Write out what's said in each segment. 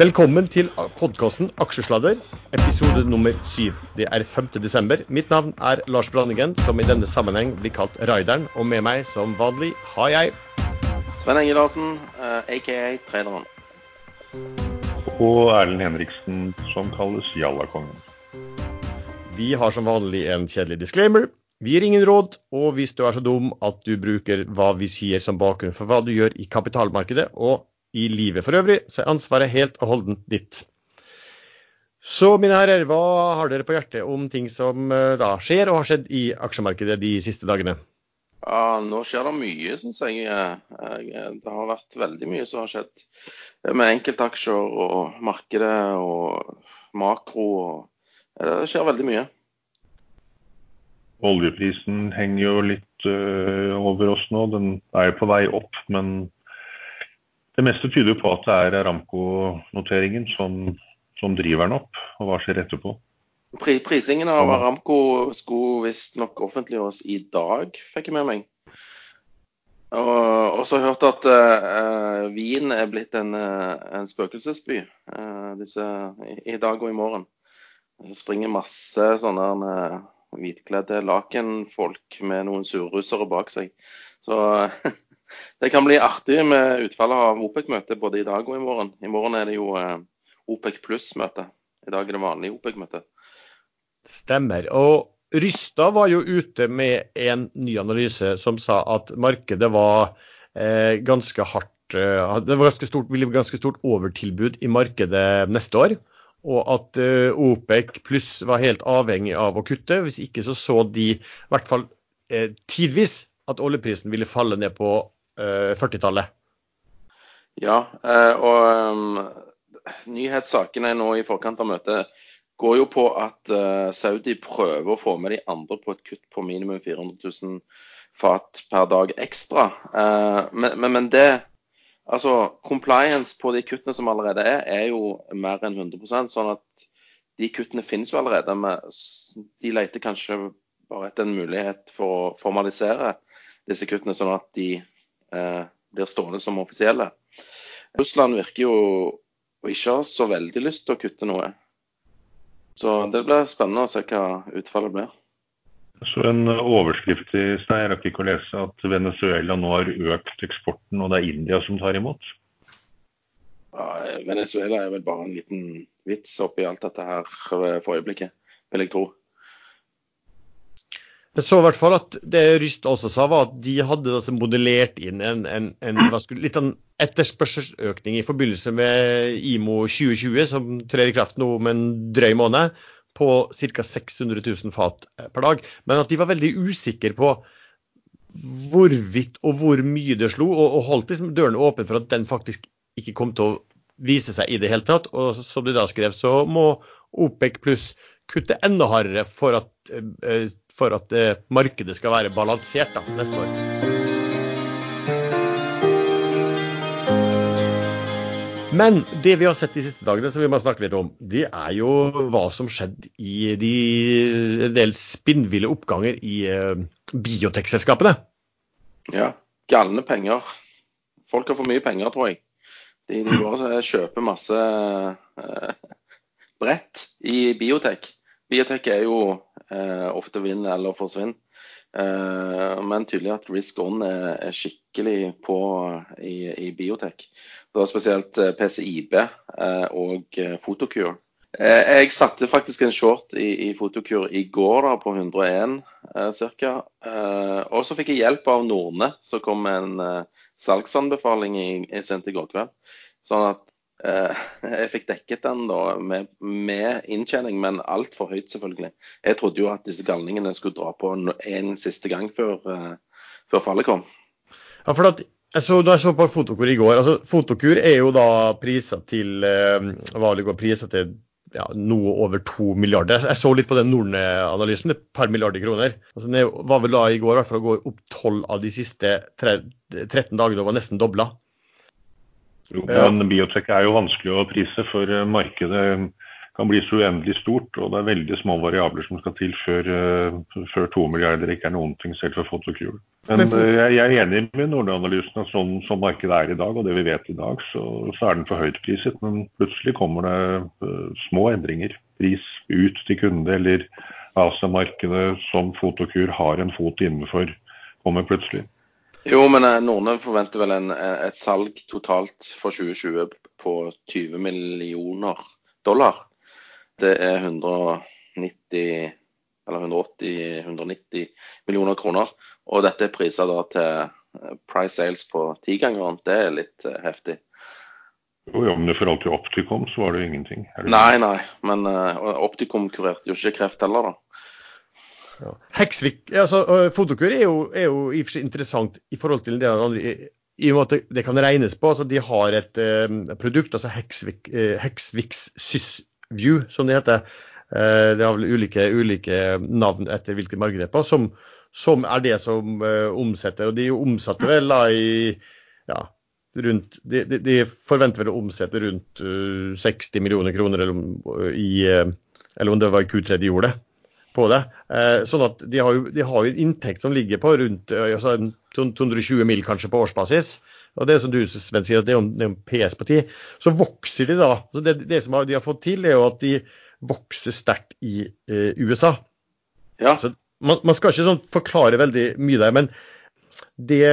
Velkommen til podkasten Aksjesladder, episode nummer syv. Det er 5. desember. Mitt navn er Lars Branningen, som i denne sammenheng blir kalt Raideren. Og med meg som vanlig har jeg Sven Enge Larsen, uh, aka Traileren. Og Erlend Henriksen, som kalles Jallakongen. Vi har som vanlig en kjedelig disclaimer. Vi gir ingen råd, og hvis du er så dum at du bruker hva vi sier som bakgrunn for hva du gjør i kapitalmarkedet og i livet for øvrig, så er ansvaret helt og holdent ditt. Så mine herrer, hva har dere på hjertet om ting som eh, da skjer og har skjedd i aksjemarkedet de siste dagene? Ja, Nå skjer det mye, syns jeg. Det har vært veldig mye som har skjedd med enkeltaksjer og markedet og makro. Og det skjer veldig mye. Oljeprisen henger jo litt uh, over oss nå. Den er jo på vei opp, men det meste tyder på at det er Aramco-noteringen som, som, driver den opp. Og hva skjer etterpå? Prisingen av Aramco skulle visstnok offentliggjøres i dag, fikk jeg med meg. Og så har jeg hørt at uh, Wien er blitt en, en spøkelsesby uh, disse, i, i, dag og i morgen. Det springer masse sånne uh, hvitkledde lakenfolk med noen surrussere bak seg. Så det kan bli artig med utfallet av OPEC-møtet både i dag og i morgen. I morgen er det jo eh, OPEC pluss-møte. I dag er det vanlig OPEC-møte. Stemmer. Og Rystad var jo ute med en ny analyse som sa at markedet var eh, ganske hardt eh, Det var ganske stort, ville ganske stort overtilbud i markedet neste år og at uh, OPEC pluss var helt avhengig av å kutte. Hvis ikke så så de i hvert fall eh, tidvis at oljeprisen ville falle ned på eh, 40-tallet. Ja, eh, og um, nyhetssakene nå i forkant av møtet går jo på at uh, Saudi prøver å få med de andre på et kutt på minimum 400 000 fat per dag ekstra. Men, men, men det Altså, Compliance på de kuttene som allerede er, er jo mer enn 100% sånn at de kuttene finnes jo allerede. Men de leter kanskje bare etter en mulighet for å formalisere disse kuttene, sånn at de eh, blir stående som offisielle. Russland virker jo å ikke ha så veldig lyst til å kutte noe. Så det blir spennende å se hva utfallet blir. Så en overskrift i sted, jeg rakk ikke å lese at Venezuela nå har økt eksporten, og det er India som tar imot? Ja, Venezuela er vel bare en liten vits oppi alt dette her for øyeblikket, vil jeg tro. Jeg så i hvert fall at det Ryst også sa, var at de hadde altså modellert inn en, en, en litt sånn etterspørselsøkning i forbindelse med IMO 2020, som trer i kraft nå om en drøy måned på ca. 600 000 fat per dag. Men at de var veldig usikre på hvorvidt og hvor mye det slo, og, og holdt liksom dørene åpne for at den faktisk ikke kom til å vise seg i det hele tatt. Og som de da skrev, så må OPEC pluss kutte enda hardere for at, eh, for at eh, markedet skal være balansert da, neste år. Men det vi har sett de siste dagene, som vi må snakke litt om, det er jo hva som skjedde i de, en del spinnville oppganger i uh, biotekselskapene. Ja, galne penger. Folk har for mye penger, tror jeg. De, de bare kjøper masse uh, brett i biotek. Biotek er jo eh, ofte vinn eller forsvinn. Eh, men tydelig at risk on er, er skikkelig på i, i biotek. Det var spesielt eh, PCIB eh, og eh, Fotokur. Jeg satte faktisk en short i, i Fotokur i går da, på 101 eh, ca. og så fikk jeg hjelp av Norne, som kom med en salgsanbefaling i sent i går kveld. Sånn at jeg fikk dekket den da med, med inntjening, men altfor høyt, selvfølgelig. Jeg trodde jo at disse galningene skulle dra på en, siste gang før, før fallet kom. Ja, for at jeg da jeg så på Fotokur i går altså Fotokur er jo da priser til eh, går priser til ja, noe over to milliarder. Jeg så litt på den Norne-analysen, et par milliarder kroner. Altså, det var vel da i går i hvert fall å gå opp tolv av de siste 13 dagene og var nesten dobla. Jo, men biotek er jo vanskelig å prise, for markedet kan bli så uendelig stort, og det er veldig små variabler som skal til før, uh, før to milliarder ikke er noen ting selv for Fotokur. Men jeg, jeg, er enig med Nordanalysen at sånn som markedet er i dag, og det vi vet i dag, så, så er den for høyt priset. Men plutselig kommer det uh, små endringer. Pris ut til kunde, eller ASA-markedet som Fotokur har en fot innenfor, kommer plutselig. Jo, men Norne forventer vel en, et salg totalt for 2020 på 20 millioner dollar det er 190 eller 180-190 millioner kroner. Og dette er priser da til eh, price sales på tigangeren. Det er litt heftig. Jo, ja, men i forhold til Opticom så var det jo ingenting. Det nei, nei. Men uh, Opticom kurerte jo ikke kreft heller, da. Heksvik, altså, Fotokur er jo, er jo i og for seg interessant i forhold til det andre. I og med at det, kan regnes på. altså De har et eh, produkt, altså Heksvik, eh, Heksviks SysView, som det heter. Eh, det har vel ulike, ulike navn etter hvilke marked som, som, er det som uh, omsetter. Og de omsatte vel da i ja, rundt de, de, de, forventer vel å omsette rundt uh, 60 millioner kroner, eller, i, uh, eller, om det var i Q3 de gjorde det. På det. sånn at de har, jo, de har jo en inntekt som ligger på rundt altså 220 mil kanskje på årsbasis. Og det er som du Sven sier, at det er jo en PS på 10. Så vokser de da. Så det, det som de har fått til, er jo at de vokser sterkt i eh, USA. Ja. Så man, man, skal ikke sånn forklare veldig mye der, men det,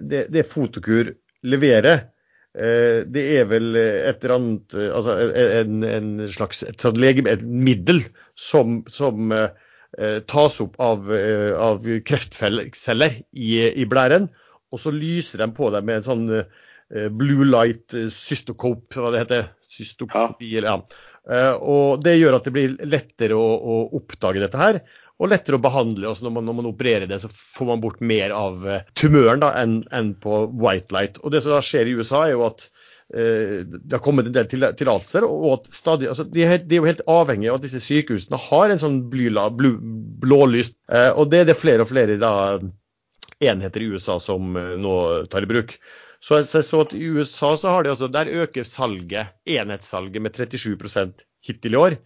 det, det Fotokur leverer, eh, det er vel et eller annet Altså en, en slags et, legeme, et middel som, som eh, tas opp av, eh, av kreftceller i, i blæren og så lyser de på dem med en sånn eh, blue light cystocope, hva det heter. Cystokopi, ja. ja. Eh, og det gjør at det blir lettere å, å, oppdage dette her, og lettere å behandle. Også når, man, når man opererer det, så får man bort mer av tumøren enn en på white light. Og det som da skjer i USA, er jo at det har kommet en del tillatelser. og at stadig, altså de, er, de, er, jo helt avhengig av at disse sykehusene har en sånn blyla, blu, blålys. og det er det flere og flere da enheter i USA som eh, nå tar i bruk. Så jeg så at I USA så har de altså, der øker salget, enhetssalget med 37% hittil i år.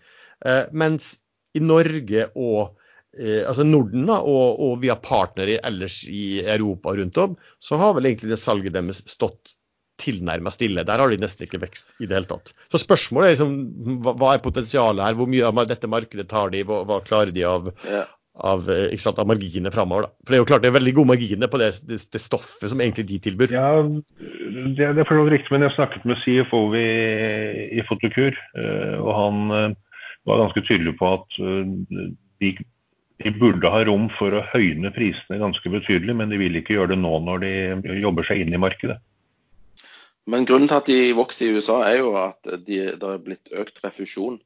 Eh, mens i Norge og eh, altså Norden da, og, og via partnere ellers i Europa rundt om, så har vel egentlig det salget deres stått tilnærmet stille. Der har de nesten ikke vekst i det hele tatt. Så spørsmålet er liksom, hva, hva er potensialet her? Hvor mye av dette markedet tar de? Hva, hva klarer de av, ja av, eh, sant, av marginene framover. For det er jo klart det er veldig gode marginer på det, det, det stoffet som egentlig de tilbyr. Ja, det, det er for så riktig, men jeg snakket med CFO i, i Fotokur, eh, og han eh, var ganske tydelig på at de, de, burde ha rom for å høyne prisene ganske betydelig, men de vil ikke gjøre det nå når de jobber seg inn i markedet. Men grunnen til at de vokser i USA, er jo at de, det er blitt økt refusjon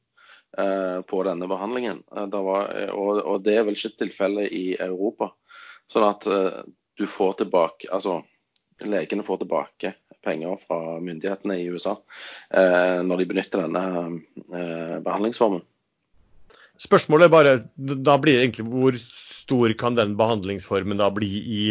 Eh, på denne behandlingen. Det var, eh, og, og, det er vel ikke tilfellet i Europa. Sånn at du får tilbake Altså legene får tilbake penger fra myndighetene i USA når de benytter denne behandlingsformen. Spørsmålet er bare da blir egentlig hvor stor kan den behandlingsformen da bli i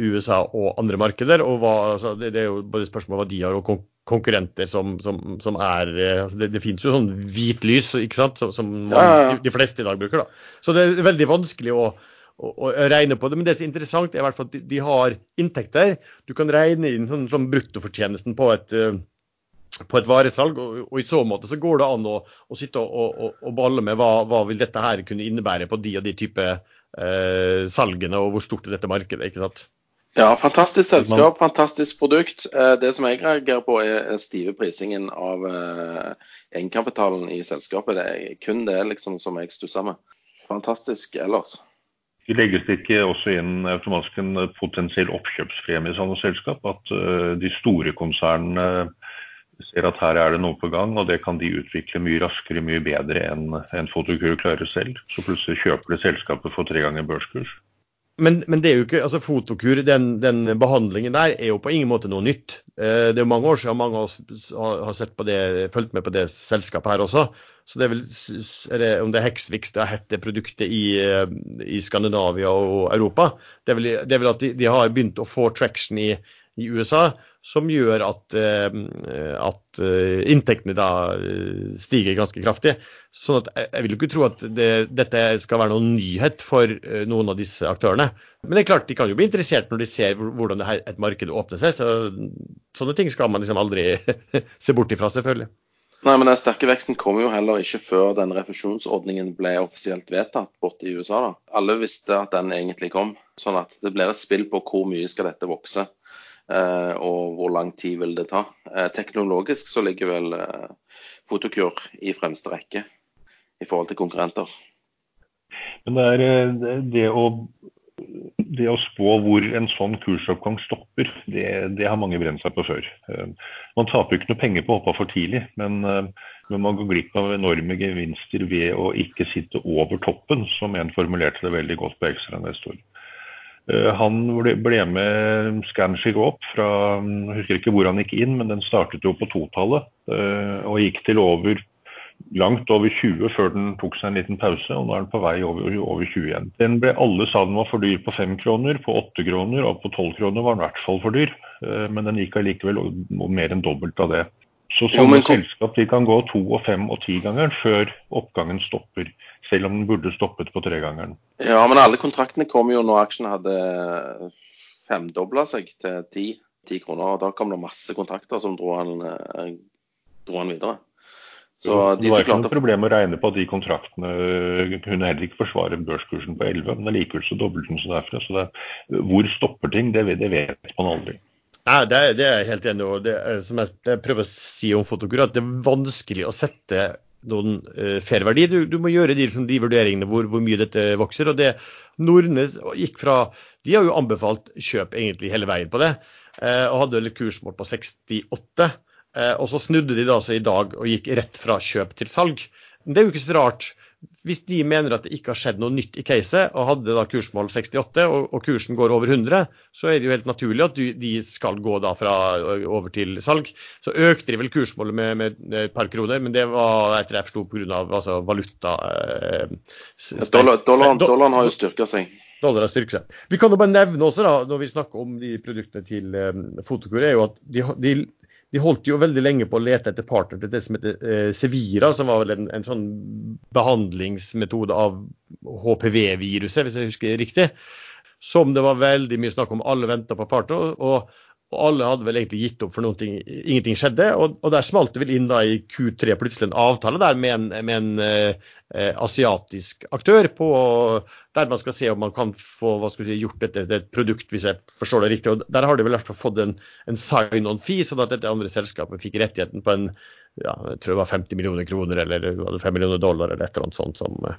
USA og andre markeder? og hva, altså, det, det, er jo både spørsmål hva de har og konkurrenter som, som, som er eh, altså det, det, finnes jo sånn hvit lys ikke sant? som, som man, ja, ja. de fleste i dag bruker. da. Så det er veldig vanskelig å, å, å, regne på det. Men det som er interessant, er i hvert fall at de, de har inntekter. Du kan regne inn sånn, sånn bruttofortjenesten på et, uh, på et varesalg. Og, og, i så måte så går det an å, å sitte og, og, og, balle med hva, hva vil dette her kunne innebære på de og de type eh, salgene, og hvor stort er dette markedet. ikke sant? Ja, fantastisk selskap, fantastisk produkt. Eh, det som jeg reagerer på, er stive prisingen av eh, egenkapitalen i selskapet. Det er kun det liksom som jeg stusser med. Fantastisk ellers. Legges det ikke også inn automatisk en potensiell oppkjøpspremie i sånne selskap? At eh, de store konsernene ser at her er det noe på gang, og det kan de utvikle mye raskere, mye bedre enn en Fotokur klarer selv. Så plutselig kjøper de selskapet for tre ganger børskurs men, men, det er jo ikke, altså Fotokur, den, den, behandlingen der, er jo på ingen måte noe nytt. Eh, det er jo mange år siden mange av oss har sett på det, fulgt med på det selskapet her også. Så det er vel, er det, Om det er Hexvix det har hett det produktet i, eh, i, Skandinavia og Europa, det er vel, det er vel at de, de, har begynt å få traction i, i USA. Som gjør at, at inntektene da stiger ganske kraftig. Sånn at jeg vil jo ikke tro at det, dette skal være noen nyhet for noen av disse aktørene. Men det er klart, de kan jo bli interessert når de ser hvordan her, et marked åpner seg. Så, sånne ting skal man liksom aldri se bort ifra, selvfølgelig. Nei, men Den sterke veksten kom jo heller ikke før den refusjonsordningen ble offisielt vedtatt borte i USA. da. Alle visste at den egentlig kom. Sånn at det blir et spill på hvor mye skal dette vokse, eh, og hvor lang tid vil det ta. Eh, teknologisk så ligger vel eh, Fotokur i fremste rekke i forhold til konkurrenter. Men det er det å det å spå hvor en sånn kursoppgang stopper, det, det har mange brent seg på før. Eh, man taper ikke noe penger på å hoppe for tidlig, men, eh, men man går glipp av enorme gevinster ved å ikke sitte over toppen, som en formulerte det veldig godt på Extra neste. Eh, han ble med Scanshig opp fra Jeg husker ikke hvor han gikk inn, men den startet jo på totallet og gikk til over langt over 20 før den tok seg en liten pause, og nå er den på vei over, over 20 igjen. Den ble, alle sa den var for dyr på 5 kroner, på 8 kroner og på 12 kroner var den i hvert fall for dyr. Eh, men den gikk allikevel mer enn dobbelt av det. Så sånne jo, selskap de kan gå to og fem og ti ganger før oppgangen stopper. Selv om den burde stoppet på tregangeren. Ja, men alle kontraktene kom jo når aksjen hadde femdobla seg til ti, ti kroner. og Da kom det masse kontrakter som dro han, eh, dro han videre. Så de det var ikke noe problem å regne på at de kontraktene kunne heller ikke forsvare børskursen på 11, men allikevel så doblet den seg derfra. Så det, hvor stopper ting, det, det vet man aldri. Nei, det, det, er jeg helt enig i. Det som jeg, jeg, prøver å si om Fotokur, at det er vanskelig å sette noen uh, fair verdi. Du, du, må gjøre de, liksom, de vurderingene hvor, hvor, mye dette vokser. og det Nordnes gikk fra De har jo anbefalt kjøp egentlig hele veien på det, uh, og hadde et kursmål på 68. Uh, og så snudde de da altså i dag og gikk rett fra kjøp til salg. Men det er jo ikke så rart. Hvis de mener at det ikke har skjedd noe nytt i caset, og hadde da kursmål 68, og, og, kursen går over 100, så er det jo helt naturlig at du, de skal gå da fra over til salg. Så økte de vel kursmålet med, med et par kroner, men det var etter jeg forsto pga. Altså, valuta eh, Dollar, dollaren, dollaren har jo styrka seg. Dollar har styrket seg. Vi kan jo bare nevne også, da, når vi snakker om de produktene til eh, Fotokur, er jo at de, de de holdt jo veldig lenge på å lete etter partner til det som heter eh, Sevira, som var vel en, en sånn behandlingsmetode av HPV-viruset, hvis jeg husker riktig. Som det var veldig mye snakk om. Alle venta på partner. og og alle hadde vel egentlig gitt opp for noe, ingenting skjedde. Og, og, der smalt det vel inn da i Q3 plutselig en avtale der med en, med en eh, eh, asiatisk aktør, på, der man skal se om man kan få si, gjort dette til et produkt, hvis jeg forstår det riktig. Og Der har de vel i hvert fall fått en, en sign-on-fee, sånn at dette andre selskapet fikk rettigheten på en ja, jeg tror det var 50 millioner kroner eller 5 millioner dollar eller et eller annet sånt. Som, eh,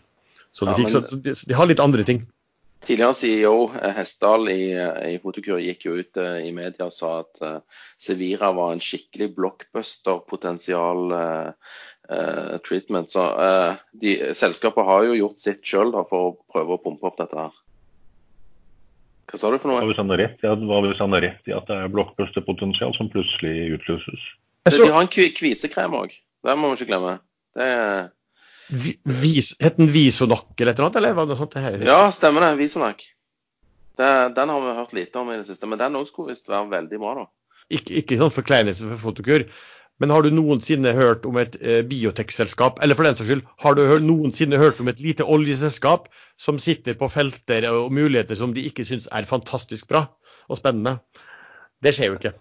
så, de, men... så de, de har litt andre ting. Tidligere CEO eh, Hessdal i, eh, i Fotokur gikk jo ut uh, i media og sa at uh, Sevira var en skikkelig blockbuster-potensial uh, treatment. Så de, selskapet har jo gjort sitt sjøl for å prøve å pumpe opp dette her. Hva sa du for noe? Hva hvis han har rett, ja, han har rett i at det er blockbuster-potensial som plutselig utløses? De har en kvisekrem òg. Det må vi ikke glemme. Det er Vis, het den Visonak eller noe, eller var det noe sånt? Her? Ja, stemmer det. Visonak. den har vi hørt lite om i det siste, men den òg skulle visst være veldig bra, da. Ikke, ikke sånn forkleinelse for fotokur, men har du noensinne hørt om et eh, biotekselskap, eller for den saks skyld, har du noensinne hørt om et lite oljeselskap som sitter på felter og muligheter som de ikke syns er fantastisk bra og spennende? Det skjer jo ikke.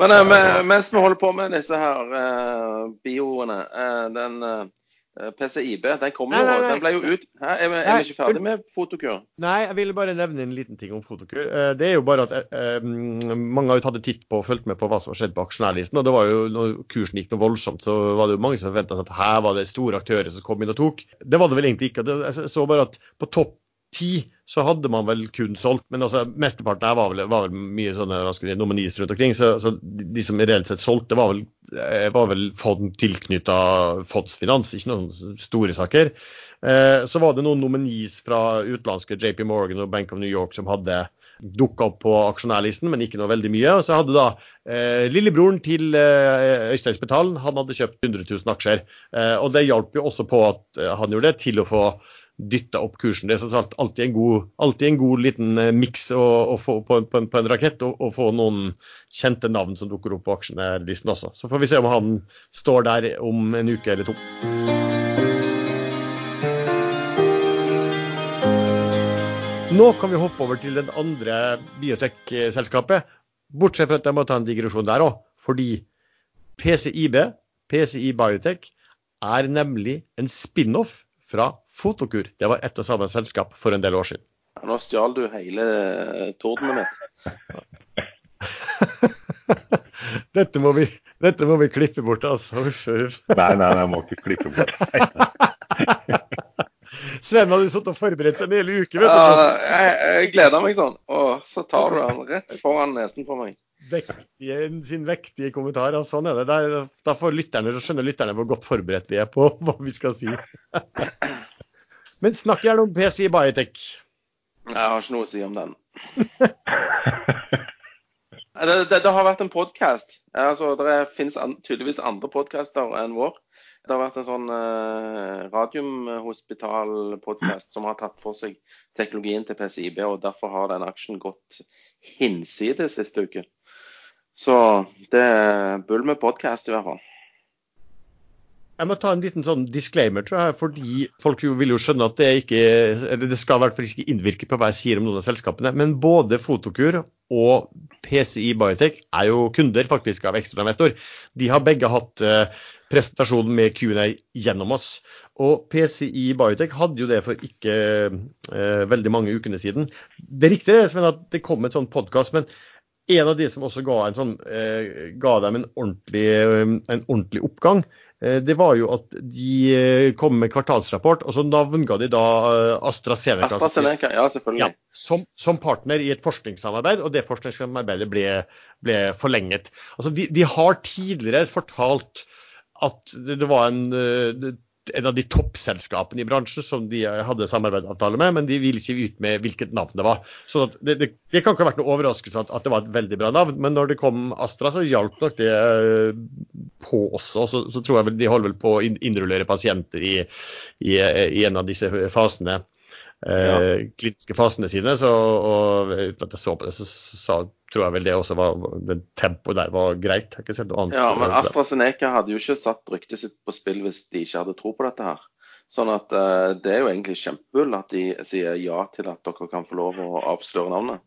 Men uh, mens vi holder på med disse her eh, bioene, eh, den PCIB den kom jo, den ble jo ut Hæ? Er, vi, er vi ikke ferdig med Fotokur? Nei, jeg ville bare nevne en liten ting om Fotokur. Det er jo bare at mange har jo tatt en titt på og fulgt med på hva som har skjedd på aksjonærlisten. og det var jo Når kursen gikk noe voldsomt, så var det jo mange som forventa seg at her var det store aktører som kom inn og tok. Det var det vel egentlig ikke. Jeg så bare at på topp ti så hadde man vel kun solgt, men altså, mesteparten her var vel, var vel mye sånne raske nominis rundt omkring. Så, så, de som reelt sett solgte, var vel, eh, var vel fond tilknytta fondsfinans, ikke noen store saker. Eh, så var det noen nominis fra utenlandske JP Morgan og Bank of New York som hadde dukka opp på aksjonærlisten, men ikke noe veldig mye. Og så hadde da eh, lillebroren til eh, Øystein Spetalen han hadde kjøpt 100 000 aksjer. Eh, og det hjalp jo også på at eh, han gjorde det, til å få dytta opp kursen. Det er sagt alltid en god, alltid en god liten eh, miks å, få på, på, på, en rakett, og, få noen kjente navn som dukker opp på aksjelisten også. Så får vi se om han står der om en uke eller to. Nå kan vi hoppe over til den andre biotech-selskapet, Bortsett fra at jeg må ta en digresjon der òg. Fordi PCIB, PCI Biotech, er nemlig en spin-off fra Fotokur. Det var ett og samme selskap for en del år siden. Ja, nå stjal du hele tordenet mitt. dette, må vi, dette må vi klippe bort, altså. Uff, uff. Nei, nei, jeg må ikke klippe bort. Sven hadde sittet og forberedt seg en hel uke. vet du. Ja, jeg, jeg gleder meg sånn. Og så tar du den rett foran nesen på meg. Vektige, sin vektige kommentar. Ja, sånn er det. Da får lytterne, skjønner lytterne hvor godt forberedt vi er på hva vi skal si. Men snakk gjerne om PCI Biotech. Jeg har ikke noe å si om den. Det, det, det har vært en podkast. Altså, det finnes an, tydeligvis andre podkaster enn vår. Det har vært en sånn eh, Radiumhospital-podkast som har tatt for seg teknologien til PCIB, og derfor har den aksjen gått hinsides siste uke. Så det er bull med podkast i hvert fall. Jeg må ta en liten sånn disclaimer, tror jeg, fordi folk jo vil jo skjønne at det ikke eller det skal i hvert fall ikke innvirke på hva jeg sier om noen av selskapene. Men både Fotokur og PCI Biotech er jo kunder faktisk av Ekstrainvestor. De har begge hatt uh, presentasjonen med Q&A gjennom oss. Og PCI Biotech hadde jo det for ikke eh, veldig mange ukene siden. Det er riktig Sven, at det kom en sånn podkast, men en av de som også ga, en sånn, eh, ga dem en ordentlig, en ordentlig oppgang, Eh, det var jo at de eh, kom med kvartalsrapport, og så navnga de da eh, AstraZeneca. AstraZeneca, ja selvfølgelig. Ja, som, som, partner i et forskningssamarbeid, og det forskningssamarbeidet ble, ble forlenget. Altså, de, de, har tidligere fortalt at det var en en av de toppselskapene i bransjen som de hadde samarbeidsavtale med, men de ville ikke ut med hvilket navn det var. Så det, det, det, kan ikke ha vært noe overraskelse at, at, det var et veldig bra navn, men når det kom Astra, så hjalp nok det eh, på også. Så, så tror jeg vel de holder vel på å innrullere pasienter i, i, i en av disse fasene ja. Eh, kliniske fasene sine. Så, og uten at jeg så på det, så, så tror jeg vel det også var det tempoet der var greit. Jeg har ikke sett noe annet. Ja, men AstraZeneca hadde jo ikke satt ryktet sitt på spill hvis de ikke hadde tro på dette her. Sånn at uh, det er jo egentlig kjempehull at de sier ja til at dere kan få lov å avsløre navnet.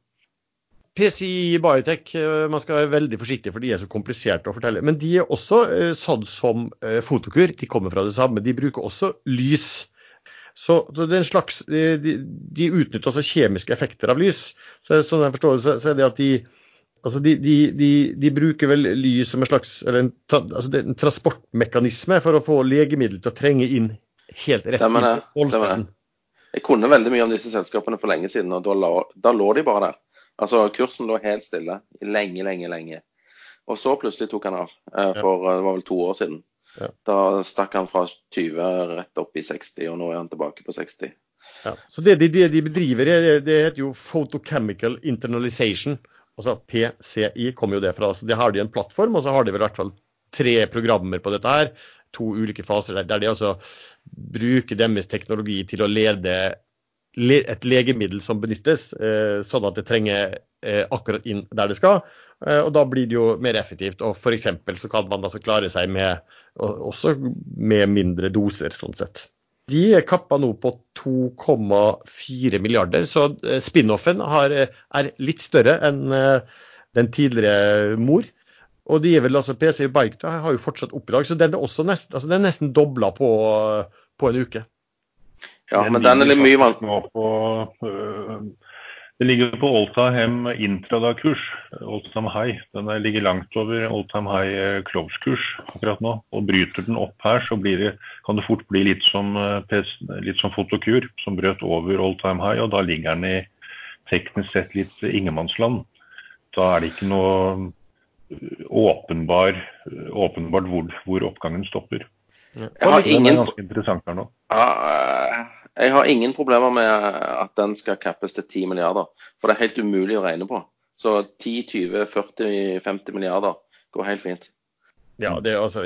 PCI Biotech, eh, man skal være veldig forsiktig for de er så kompliserte å fortelle. Men de er også sånn som Fotokur. De kommer fra det samme. De bruker også lys så, det er en slags, de, de, utnytter også kjemiske effekter av lys. Så sånn jeg forstår så, så er det at de, altså de, de, bruker vel lys som en slags eller en, altså det en transportmekanisme for å få legemiddel til å trenge inn helt rett inn i ålsen. Jeg kunne veldig mye om disse selskapene for lenge siden, og da, lå, da lå de bare der. Altså Kursen lå helt stille lenge, lenge, lenge. Og så plutselig tok han av eh, for det var vel to år siden. Ja. Da stakk han fra 20 rett opp i 60, og nå er han tilbake på 60. Ja. Så det de, det de bedriver, det, det, heter jo Photochemical Internalization. Altså PCI kommer jo det fra. Så det har de en plattform, og så har de vel i hvert fall tre programmer på dette her. To ulike faser der, der de altså bruker deres teknologi til å lede et legemiddel som benyttes, eh, sånn at det trenger eh, akkurat inn der det skal. Eh, og da blir det jo mer effektivt. Og f.eks. så kan man altså klare seg med også med mindre doser, sånn sett. De er kappa nå på 2,4 milliarder, så spin-offen er litt større enn den tidligere mor. Og de er vel altså PC Bike har jo fortsatt opp i dag, så den er også nest, altså den er nesten dobla på, på en uke. Ja, men den er litt mye vann. Øh, det ligger på all time intradag-kurs, all time high. Den ligger langt over all time high øh, close-kurs akkurat nå. Og bryter den opp her, så det, kan det fort bli litt som, øh, litt som fotokur, som brøt over all time high. Og da ligger den i teknisk sett litt ingenmannsland. Da er det ikke noe åpenbar, åpenbart hvor, hvor oppgangen stopper. Jeg har ingen... Det er ganske interessant her nå. Ja, jeg har ingen problemer med at den skal cappes til 10 milliarder. For det er helt umulig å regne på. Så 10, 20, 40, 50 milliarder går helt fint. Ja, det er, altså,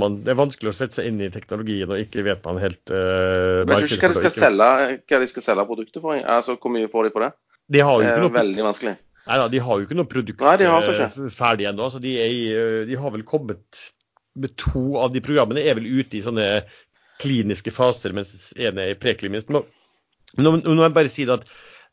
man, det er vanskelig å sette seg inn i teknologien, og ikke vet man helt uh, Vet du ikke hva de skal selge, hva de skal selge produktet for? Altså, Hvor mye får de for det? De har jo ikke er noe, veldig vanskelig. nei, da, de har jo ikke noe produkt Nei, de har altså eh, ferdig ennå. Altså, de, eh, de har vel kommet med to av de programmene er vel ute i sånne kliniske faser, mens ene er preklinisk. Men nå, nå må jeg bare si det at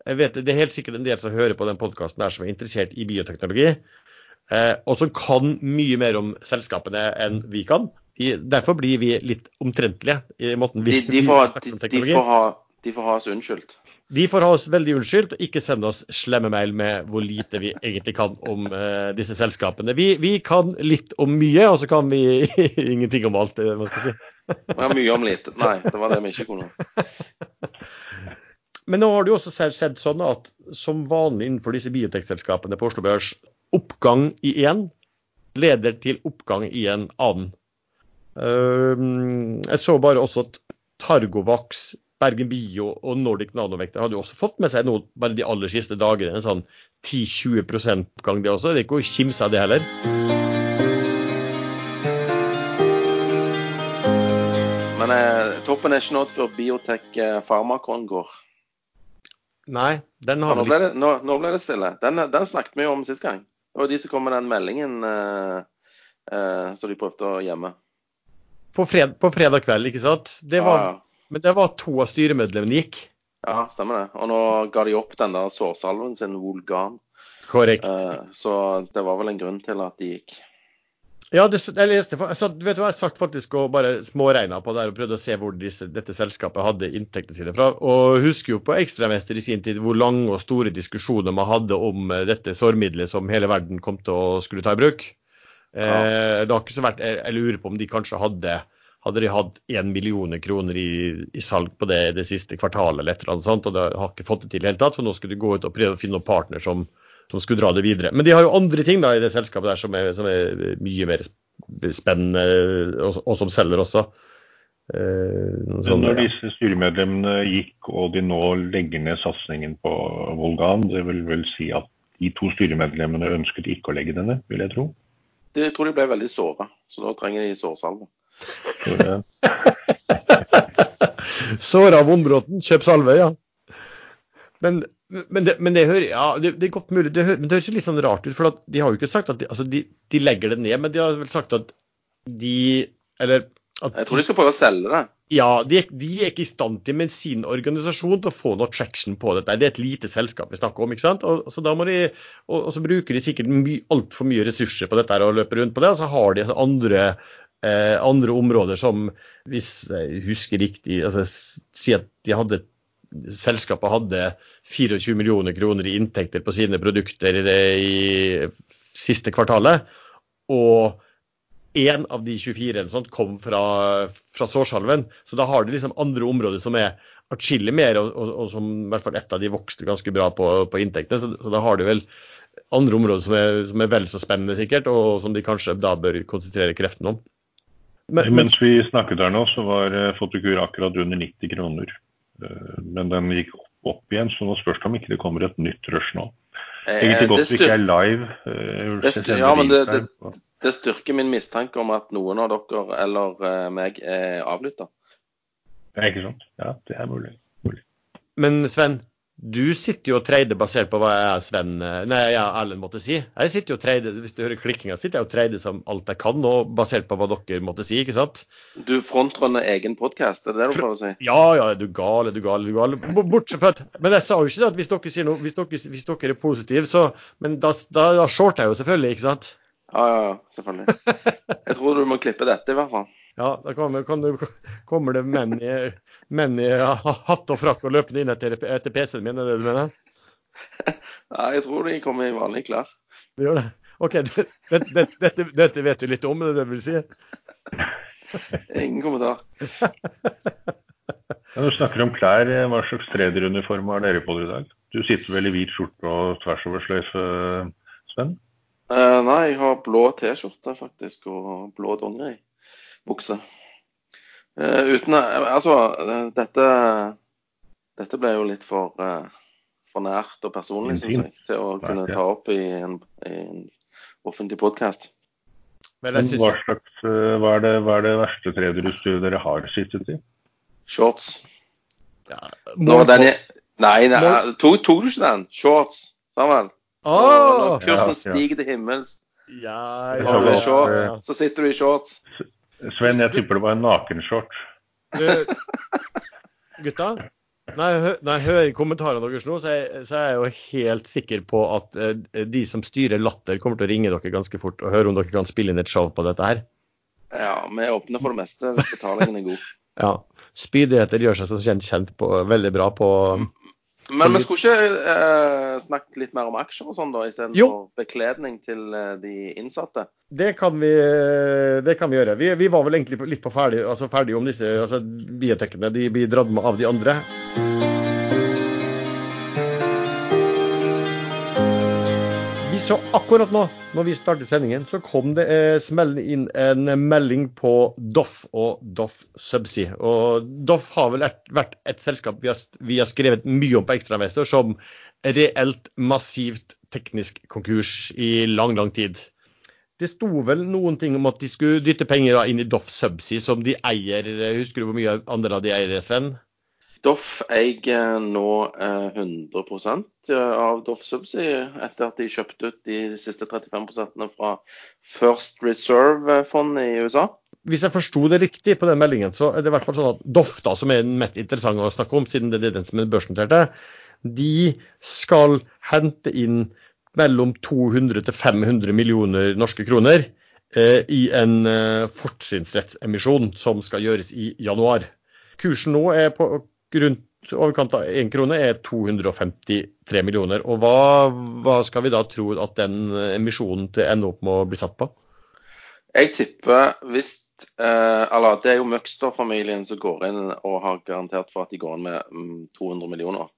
jeg vet, det er helt sikkert en del som hører på den podkasten som er interessert i bioteknologi, eh, og som kan mye mer om selskapene enn vi kan. Vi, derfor blir vi litt omtrentlige i måten vi, De, de, vi får, de, de, får ha, de får ha oss unnskyldt. De får ha oss veldig unnskyldt, og ikke sende oss slemme mail med hvor lite vi egentlig kan om uh, disse selskapene. Vi, vi kan litt om mye, og så kan vi ingenting om alt. eh, hva skal jeg si. Ja, mye om lite. Nei, det var det vi ikke kunne. Men nå har det jo også skjedd sånn at som vanlig innenfor disse biotekselskapene på Oslo Børs, oppgang i én leder til oppgang i en annen. Uh, jeg så bare også at Targovax, Bergen Bio og Nordic Nanovekter hadde jo også fått med seg noe bare de aller siste dagene. En sånn 10-20 oppgang det også. Det er ikke å kimse av det heller. Men eh, toppen er ikke nådd før Biotech eh, Pharmacon går. Nei, den Ja, har nå, vel ble det, nå, nå ble det stille. Den, den snakket vi jo om sist gang. Det var de som kom med den meldingen eh, eh, som de prøvde å gjemme. på, fred, på fredag kveld, ikke sant? Det var, Ja, Men det var to av styremedlemmene gikk. ja, stemmer det. Og nå ga de opp den der sårsalven sin, Wolgan. Korrekt. Uh, så det var vel en grunn til at de gikk. Ja, det, jeg leste jeg satt, Vet du hva, jeg satt faktisk og bare småregna på det og prøvde å se hvor disse, dette selskapet hadde inntektene sine fra. Og husker jo på Ekstramester i sin tid hvor lange og store diskusjoner man hadde om eh, dette sårmiddelet som hele verden kom til å skulle ta i bruk. Eh, det har ikke så vært, jeg, jeg lurer på om de kanskje hadde hadde de hatt 1 million kroner i, i salg på det det siste kvartalet, eller et eller annet sånt, og det har ikke fått det til i det hele tatt, så nå skulle de gå ut og prøve å finne noen partner som, som skulle dra det videre. Men de har jo andre ting da i det selskapet der som er, som er mye mer spennende, og, og som selger også. Eh, sånn, når disse styremedlemmene gikk og de nå legger ned satsingen på Volgan, det vil vel si at de to styremedlemmene ønsket ikke å legge den ned, vil jeg tro. De, jeg tror de ble veldig såra, så da trenger de sårsalve. Såra Vondbråten, kjøp salve, ja. Men, men, det, men det hører Ja, det, det er godt mulig. Det, hører, men det høres litt sånn rart ut. For at de har jo ikke sagt at de, altså de, de legger det ned, men de har vel sagt at de Eller at Jeg tror de skal prøve å selge det. Ja, de, de er ikke i stand til med sin organisasjon til å få noe traction på dette. Det er et lite selskap vi snakker om. ikke sant? Og, så da må de, og, og så bruker de sikkert my, altfor mye ressurser på dette og løper rundt på det. Og så har de andre, eh, andre områder som, hvis jeg husker riktig altså Si at de hadde selskapet hadde 24 millioner kroner i inntekter på sine produkter i, i siste kvartalet. Og én av de 24 eller sånt kom fra, fra sårsalven. Så da har de liksom andre områder som er atskillig mer, og, og, og som i hvert fall ett av de vokste ganske bra på, på inntektene. Så, så da har de vel andre områder som er, som er vel så spennende, sikkert, og som de kanskje da bør konsentrere kreftene om. Men, men, mens vi snakket her nå, så var eh, Fotokur akkurat under 90 kroner. Eh, Men den gikk opp, opp igjen, så nå spørs det om ikke det kommer et nytt rush nå. Eh, Egentlig det godt vi ikke er live. eh, Det styr- ja, men det- det- Det styrker min mistanke om at noen av dere eller eh, meg er avlytta. Ja, ikke sant? Ja, det er mulig. mulig. men Sven, du sitter jo og trader basert på hva jeg Sven, eh, nei, jeg Erlend måtte si. Jeg sitter jo og trader, Hvis du hører klikkinga, sitter jeg og trader som alt jeg kan, og basert på hva dere måtte si, ikke sant? Du frontrunner egen podkast, er det det du prøver å si? Ja, ja, du gal, er du gal, er du gal. Bortsett fra at Men jeg sa jo ikke det at hvis dere sier noe, hvis dere, hvis dere er positive, så Men da, da, da shorter jeg jo selvfølgelig, ikke sant? Ja, ja, ja, selvfølgelig. Jeg tror du må klippe dette, i hvert fall. Ja, da kommer, kan du, kommer det menn i, menn i hatt og frakk og løpende inn etter, etter PC-en min, er det det du mener? Ja, jeg tror de kommer i vanlige klær. Det gjør det? OK, det, det, dette, dette vet du litt om, er det det du vil si? Ingen kommentar. Ja, du snakker om klær. Hva slags trederuniform har dere på dere i dag? Du sitter vel i hvit skjorte og tvers over sløyfe, Sven? Eh, nei, jeg har blå T-skjorte faktisk, og blå dongeribukse. Uh, uten eh, Altså, eh, dette Dette ble jo litt for, uh, for nært og personlig, syns jeg, til å kunne ta opp i en, i en offentlig podkast. Men Men jeg synes, hva, slags, hva, er det, hva er det verste tredjerutstyret dere har sittet i? Shorts. ja, Nå, den er, nei, nei, må... tok, tok du ikke den? Shorts. Sammen. Oh, Når kursen ja, ja. stiger til himmels, ja, ja, eh, så sitter du i shorts. Sven, jeg tipper det var en nakenshort. Gutta, når jeg, hører, når jeg hører kommentarene deres nå, så er, så er jeg jo helt sikker på at eh, de som styrer Latter, kommer til å ringe dere ganske fort og høre om dere kan spille inn et show på dette her. Ja, vi er åpne for det meste betalingen er god. Ja. Spydigheter gjør seg som kjent, kjent på, veldig bra på Men vi skulle ikke eh, snakket litt mer om aksjer og sånn, da, istedenfor bekledning til eh, de innsatte? Det kan vi, det kan vi gjøre. Vi, vi var vel egentlig litt på ferdig, altså ferdig om disse altså biotekene. De blir dratt med av de andre. Så akkurat nå, når vi startet sendingen, så kom det eh, inn en melding på Doff og Doff Subsea. Og Doff har vel et, vært et selskap vi har, vi har skrevet mye om på Ekstrainvestor som reelt massivt teknisk konkurs i lang, lang tid. Det sto vel noen ting om at de skulle dytte penger inn i Doff Subsea, som de eier. Husker du hvor mye andre de eier, Sven? Doff eier nå eh, 100% av Doff Subsea etter at de kjøpte ut de siste 35 fra First Reserve-fondet i USA. Hvis jeg forsto det riktig på den meldingen, så er det i hvert fall sånn at Doff, da, som er den mest interessante å snakke om, siden det er den som er børsnoterte, de skal hente inn mellom 200 til 500 millioner norske kroner eh, i en eh, fortrinnsrettsemisjon som skal gjøres i januar. Kursen nå er på rundt overkant av én krone, er 253 millioner. Og hva, hva skal vi da tro at den emisjonen til ender opp med å bli satt på? Jeg tipper hvis eh, Eller det er jo Møgster-familien som går inn og har garantert for at de går inn med mm, 200 millioner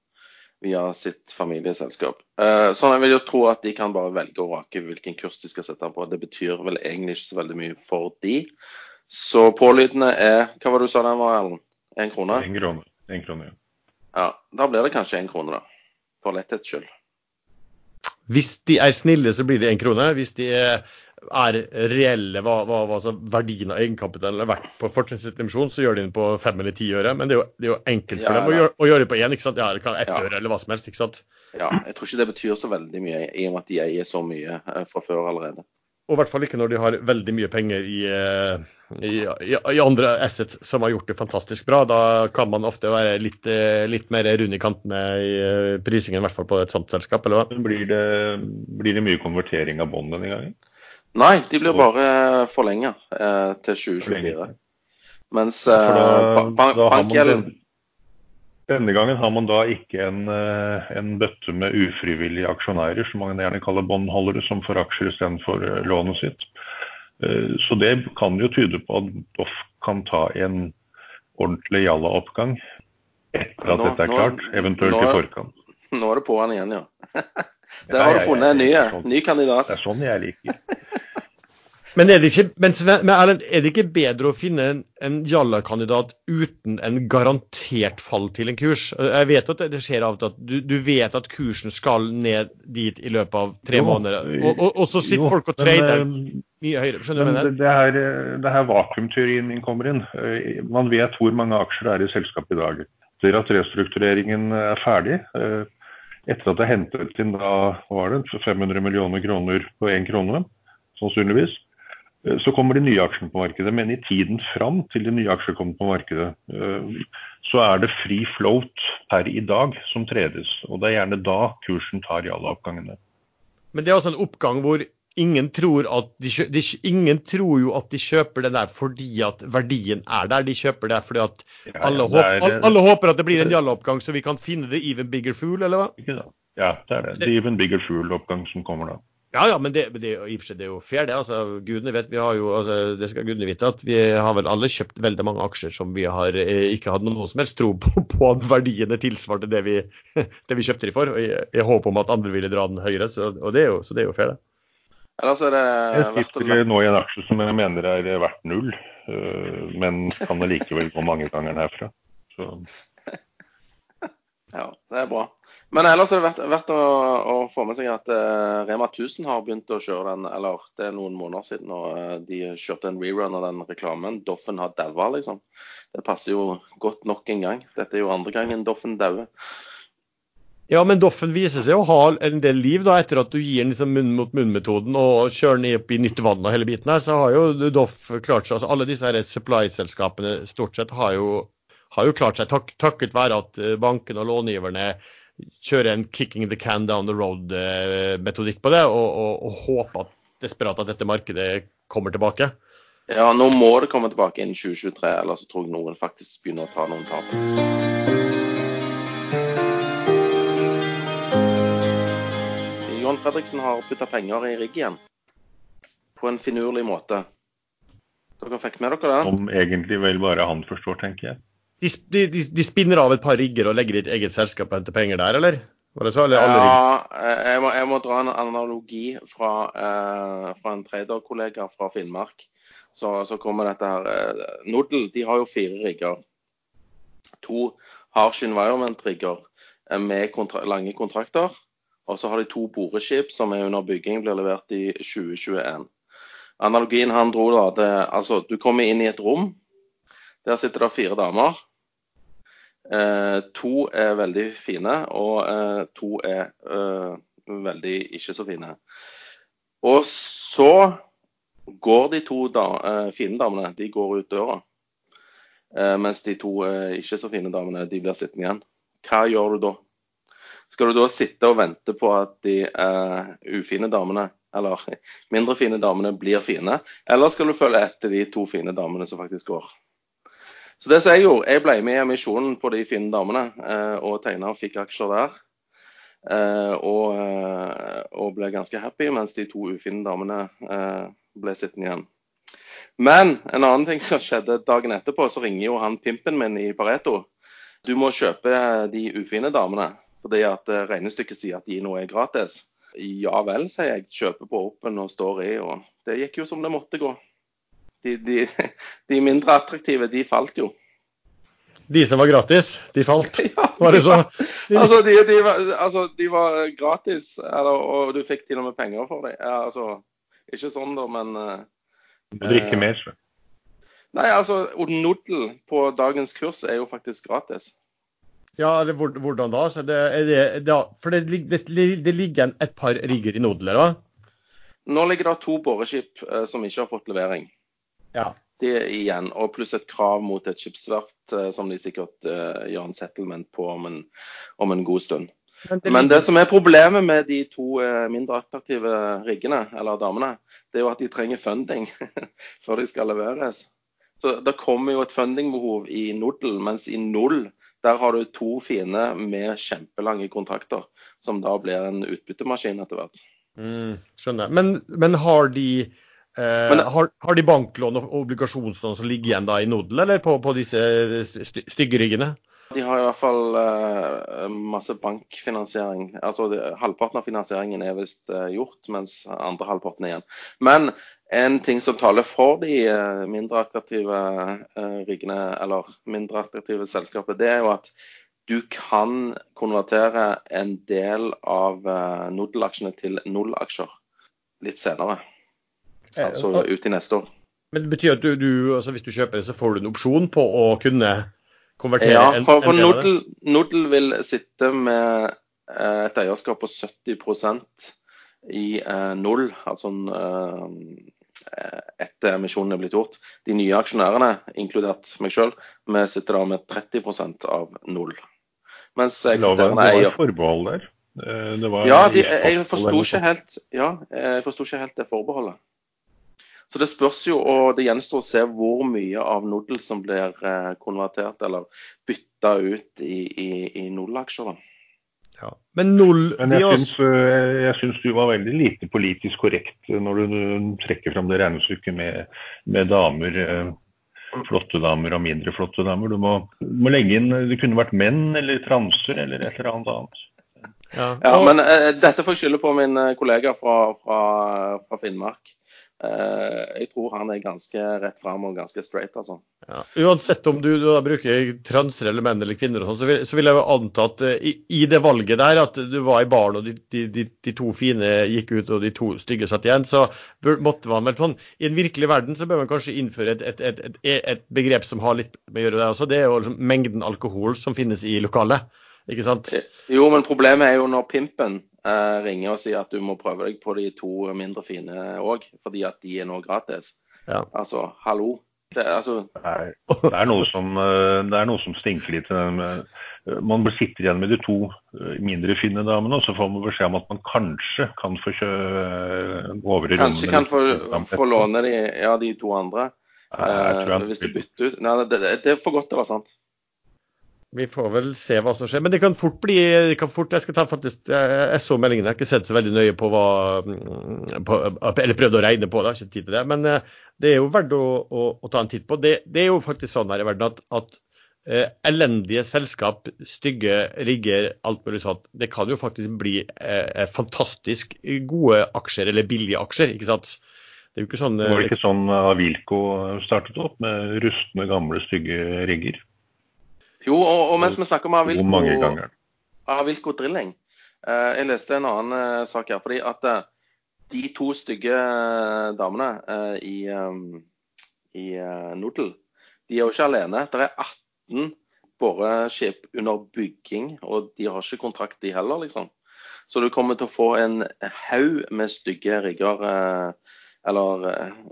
via sitt familieselskap. Eh, sånn jeg vil jo tro at de kan bare velge og vrake hvilken kurs de skal sette på. Det betyr vel egentlig ikke så veldig mye for de. Så pålydende er Hva var det du sa den var, Erlend? Én krone? En krone. En krone ja. Ja, da blir det kanskje én krone, da. For letthets skyld. Hvis de er snille, så blir det én krone. Hvis de er, reelle, hva, hva, hva altså verdien av egenkapitalen er verdt på fortrinnsrettsemisjon, så gjør de den på fem eller ti øre. Men det er jo, det er jo enkelt for Ja, dem å gjøre, å gjøre det på én. ikke sant? Ja, det kan ett Ja. øre eller hva som helst. ikke sant? Ja, jeg tror ikke det betyr så veldig mye, i og med at de eier så mye eh, fra før allerede. Og i hvert fall ikke når de har veldig mye penger i, eh, i, i, i andre assets som har gjort det fantastisk bra. Da kan man ofte være litt, eh, litt mer rund i kantene i eh, prisingen, i hvert fall på et sånt selskap. eller hva? Blir det, blir det mye konvertering av bånd denne gangen? Nei, de blir bare forlenga eh, til 2024. Mens eh, For da, ba- ba- da har man bankgjeld den, denne gangen har man da ikke en, eh, en bøtte med ufrivillige aksjonærer, som man gjerne kaller båndholdere, som får aksjer istedenfor eh, lånet sitt. Eh, Så det kan jo tyde på at Doff kan ta en ordentlig jalla-oppgang etter at Nå- dette er nå- klart, eventuelt nå i forkant. Nå er det på'n igjen, ja. Der har du funnet en ny, sånn. ny kandidat. Det er sånn jeg liker. Men er det ikke, men men Erlend, er det ikke bedre å finne en, en Jalla-kandidat uten en garantert fall til en kurs? Jeg vet at det skjer av og til at du, du vet at kursen skal ned dit i løpet av tre Jo, måneder, og, og, og så sitter Jo, folk og trader eh, mye høyere. Skjønner du hva jeg mener? det, er, det her vakuumteorien min kommer inn. Eh, Man vet hvor mange aksjer det er i selskapet i dag. Etter at restruktureringen er ferdig, eh, etter at det er hentet inn da, var det, 500 millioner kroner på én krone, sannsynligvis, eh, så kommer de nye aksjene på markedet. Men i tiden fram til de nye aksjene kommer på markedet, eh, så er det free float per i dag som tredes. Og det er gjerne da kursen tar i alle oppgangene. Men det er også en oppgang hvor ingen tror at de, de, ingen tror jo at de kjøper det der fordi at verdien er der. De kjøper det fordi at alle, ja, det håp, er- alle, alle håper at det blir en Jalla-oppgang, så vi kan finne the even bigger fool, eller hva? Ja, det er det. The even bigger fool-oppgang som kommer da. Ja, ja, men det, det, jo- i og for seg, det er jo fair, det. altså, Gudene vet, vi har jo, altså, Det skal gudene vite at vi har vel alle kjøpt veldig mange aksjer som vi har eh, ikke hatt noe som helst tro på, på at verdiene tilsvarte det vi, det vi kjøpte de for. og I, i håp om at andre ville dra den høyere. Så, og det er jo, så det er jo fair, det. Ellers er det Jeg sitter nå i en aksje som jeg mener er verdt null, øh, men kan allikevel gå mange ganger herfra. Så Ja, det er bra. Men ellers er det verdt, verdt å, å, få med seg at uh, Rema 1000 har begynt å kjøre den, eller det er noen måneder siden, og uh, de kjørte en rerun av den reklamen. Doffen har daua, liksom. Det passer jo godt nok en gang. Dette er jo andre gangen Doffen dauer. Ja, men Doffen viser seg å ha en del liv da, etter at du gir den liksom munn mot munn-metoden og kjører den opp i nytt vann og hele biten her. Så har jo Doff klart seg, altså Alle disse supply-selskapene stort sett har jo, har jo klart seg tak, takket være at bankene og långiverne kjøre en 'kicking the can down the road'-metodikk på det, og, og, og håpe at, desperat at dette markedet kommer tilbake? Ja, nå må det komme tilbake innen 2023, ellers tror jeg noen faktisk begynner å ta noen tap. John Fredriksen har putta penger i rigg igjen. På en finurlig måte. Dere fikk med dere det? Som egentlig vel bare han forstår, tenker jeg de, de, de, spinner av et par rigger og legger i et eget selskap og henter penger der, eller? Var det Så, eller ja, jeg må, jeg må, dra en analogi fra, eh, fra en traderkollega fra Finnmark. Så, så, kommer dette her. Eh, Nodel de har jo fire rigger. To harsh environment-rigger eh, med kontra lange kontrakter. Og så har de to boreskip som er under bygging, blir levert i 2021. Analogien han dro da, det, altså du kommer inn i et rom. Der sitter det fire damer. Eh, to er veldig fine, og eh, to er eh, veldig ikke så fine. Og så går de to da, fine damene de går ut døra. mens de to ikke så fine damene de blir sittende igjen. Hva gjør du da? Skal du da sitte og vente på at de ufine damene, eller mindre fine damene, blir fine? Eller skal du følge etter de to fine damene som faktisk går? Så det som jeg gjorde, jeg ble med i emisjonen på de fine damene eh, og tegna og fikk aksjer der. Eh, og, eh, og, ble ganske happy, mens de to ufine damene ble sittende igjen. Men en annen ting som skjedde dagen etterpå, så ringer jo han pimpen min i Pareto. Du må kjøpe de ufine damene, fordi at regnestykket sier at de nå er gratis. Ja vel, sier jeg. Kjøper på Open og står i. Og det gikk jo som det måtte gå de, de, de, mindre attraktive, de falt jo. De som var gratis, de falt? Ja, var det så? altså, de, de var, altså, de var gratis, eller, og du fikk til og med penger for dem. Ja, altså, ikke sånn, da, men Du drikker mer, så. Nei, altså, Nodel på dagens kurs er jo faktisk gratis. Ja, eller hvordan da? Det, det, det, for det, det, ligger et par rigger i Nodel, eller? Nå ligger det to boreskip eh, som ikke har fått levering. Ja. Det igjen, og pluss et krav mot et skipsverft uh, som de sikkert uh, gjør en settlement på om en, om en god stund. Men det, Men det, som er problemet med de to uh, mindre attraktive riggene, eller damene, det er jo at de trenger funding før de skal leveres. Så Det kommer jo et fundingbehov i Nodel, mens i Null der har du to fine med kjempelange kontrakter, som da blir en utbyttemaskin etter hvert. Mm, skjønner. Men, men har de Eh, Men, har, har, de banklån og obligasjonslån som ligger igjen da i Nodel, eller på, på disse styggeryggene? De har i hvert fall uh, masse bankfinansiering. Altså det, Halvparten av finansieringen er visst uh, gjort, mens andre halvparten er igjen. Men en ting som taler for de uh, mindre attraktive riggene, eller mindre attraktive selskapet, det er jo at du kan konvertere en del av Nodel-aksjene til null-aksjer litt senere. Altså ut til neste år. Men det betyr at du, du altså hvis du kjøper det, så får du en opsjon på å kunne konvertere ja, for, for en, Nodel, Nodel, vil sitte med eh, et eierskap på 70% i eh, null, altså eh, etter emisjonen er blitt gjort. De nye aksjonærene, inkludert meg sjøl, vi sitter da med 30% av null. Mens eksisterende eier Det var et forbehold der? Eh, ja, de, jeg forsto ikke, helt, ja, ikke helt det forbeholdet. Så det spørs jo, og det gjenstår å se hvor mye av Nodel som blir eh, konvertert eller bytta ut i, i, i Nodel-aksjer. Ja. Men null, Men jeg, syns, eh, jeg syns du var veldig lite politisk korrekt når du trekker fram det regnestykket med, med damer. Eh, flotte damer og mindre flotte damer. Du må, må, legge inn Det kunne vært menn eller transer eller et eller annet annet. Ja, ja men uh, dette får jeg skylde på min kollega fra, fra, fra Finnmark. Eh, jeg tror han er ganske rett fram og ganske straight, altså. Ja. Uansett om du, du bruker transer eller menn eller kvinner, og sånn, så, vil, så vil jeg jo anta at uh, i, i, det valget der, at du var i baren og de, de, de, de, to fine gikk ut og de to stygge satt igjen, så måtte man vel sånn I en virkelig verden så bør man kanskje innføre et, et, et, et begrep som har litt med å gjøre det også. Det er jo liksom mengden alkohol som finnes i lokalet. Ikke sant? Jo, men problemet er jo når pimpen eh, ringer og sier at du må prøve deg på de to mindre fine òg, fordi at de er nå gratis. Ja. Altså, hallo. Det, altså... Det, er noe som, eh, det er noe som stinker litt. Eh, man sitter igjen med de to eh, mindre fine damene, og så får man beskjed om at man kanskje kan få kjø... gå over i rommet. Kanskje kan få, få låne de, ja, de to andre. Nei, hvis du bytter ut. Nei, det, det, er for godt til å være sant. Vi får vel se hva som skjer. Men det kan fort bli det kan fort, Jeg skal ta faktisk, jeg så meldingen, jeg har ikke sett så veldig nøye på hva mm, på, Eller prøvd å regne på det, har ikke tid til det. Men eh, det er jo verdt å, å, å ta en titt på. Det, det, er jo faktisk sånn her i verden at, at eh, elendige selskap, stygge rigger, alt mulig sånt, det kan jo faktisk bli eh, fantastisk gode aksjer, eller billige aksjer. ikke sant? Det er jo ikke sånn, Var det ikke sånn Avilco startet opp, med rustne, gamle, stygge rigger? Jo, og, og mens vi snakker om Avilko, Avilko Drilling eh, Jeg leste en annen eh, sak her. fordi at eh, de to stygge eh, damene eh, i, eh, i Nodel, de er jo ikke alene. Det er 18 boreskip under bygging, og de har ikke kontrakt, de heller, liksom. Så du kommer til å få en haug med stygge rigger, eller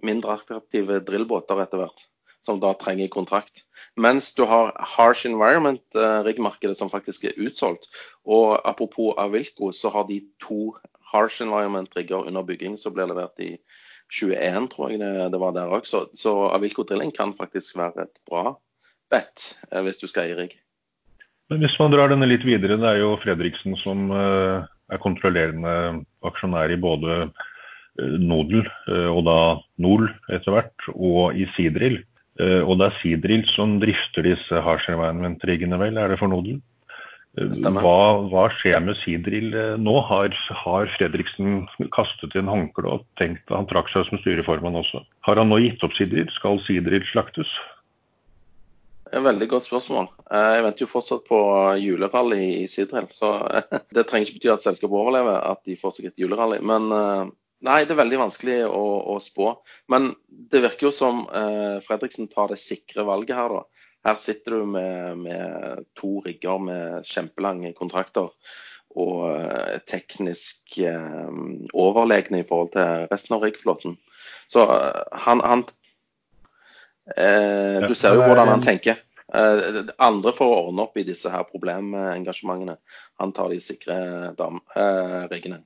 mindre attraktive drillbåter etter hvert som da trenger kontrakt. Mens du har Harsh Environment-riggmarkedet som faktisk er utsolgt. Og apropos Avilco, så har de to Harsh Environment-rigger under bygging som ble levert i 21, tror jeg det, var der òg. Så, så, Avilco Drilling kan faktisk være et bra bet eh, hvis du skal i rigg. Men Hvis man drar denne litt videre, det er jo Fredriksen som uh, er kontrollerende aksjonær i både Nodel og da Nol etter hvert, og i Sidril. Eh, og det er Sidril som drifter disse harsh environment-riggene, vel, er det for Nodel? Eh, hva, hva, skjer med Seadrill eh, nå? Har, har, Fredriksen kastet inn håndkleet og tenkt Han trakk seg som styreformann også. Har han nå gitt opp Sidril? Skal Sidril slaktes? Et veldig godt spørsmål. Jeg venter jo fortsatt på julerally i Sidril. Så det trenger ikke bety at selskapet overlever at de får seg et julerally. Men Nei, det er veldig vanskelig å, å spå. Men det virker jo som eh, Fredriksen tar det sikre valget her, da. Her sitter du med, med to rigger med kjempelange kontrakter og eh, teknisk eh, overlegne i forhold til resten av riggflåten. Så eh, han, han eh, Du ser jo hvordan han tenker. Eh, andre får ordne opp i disse her problemengasjementene. Han tar de sikre dam, riggene.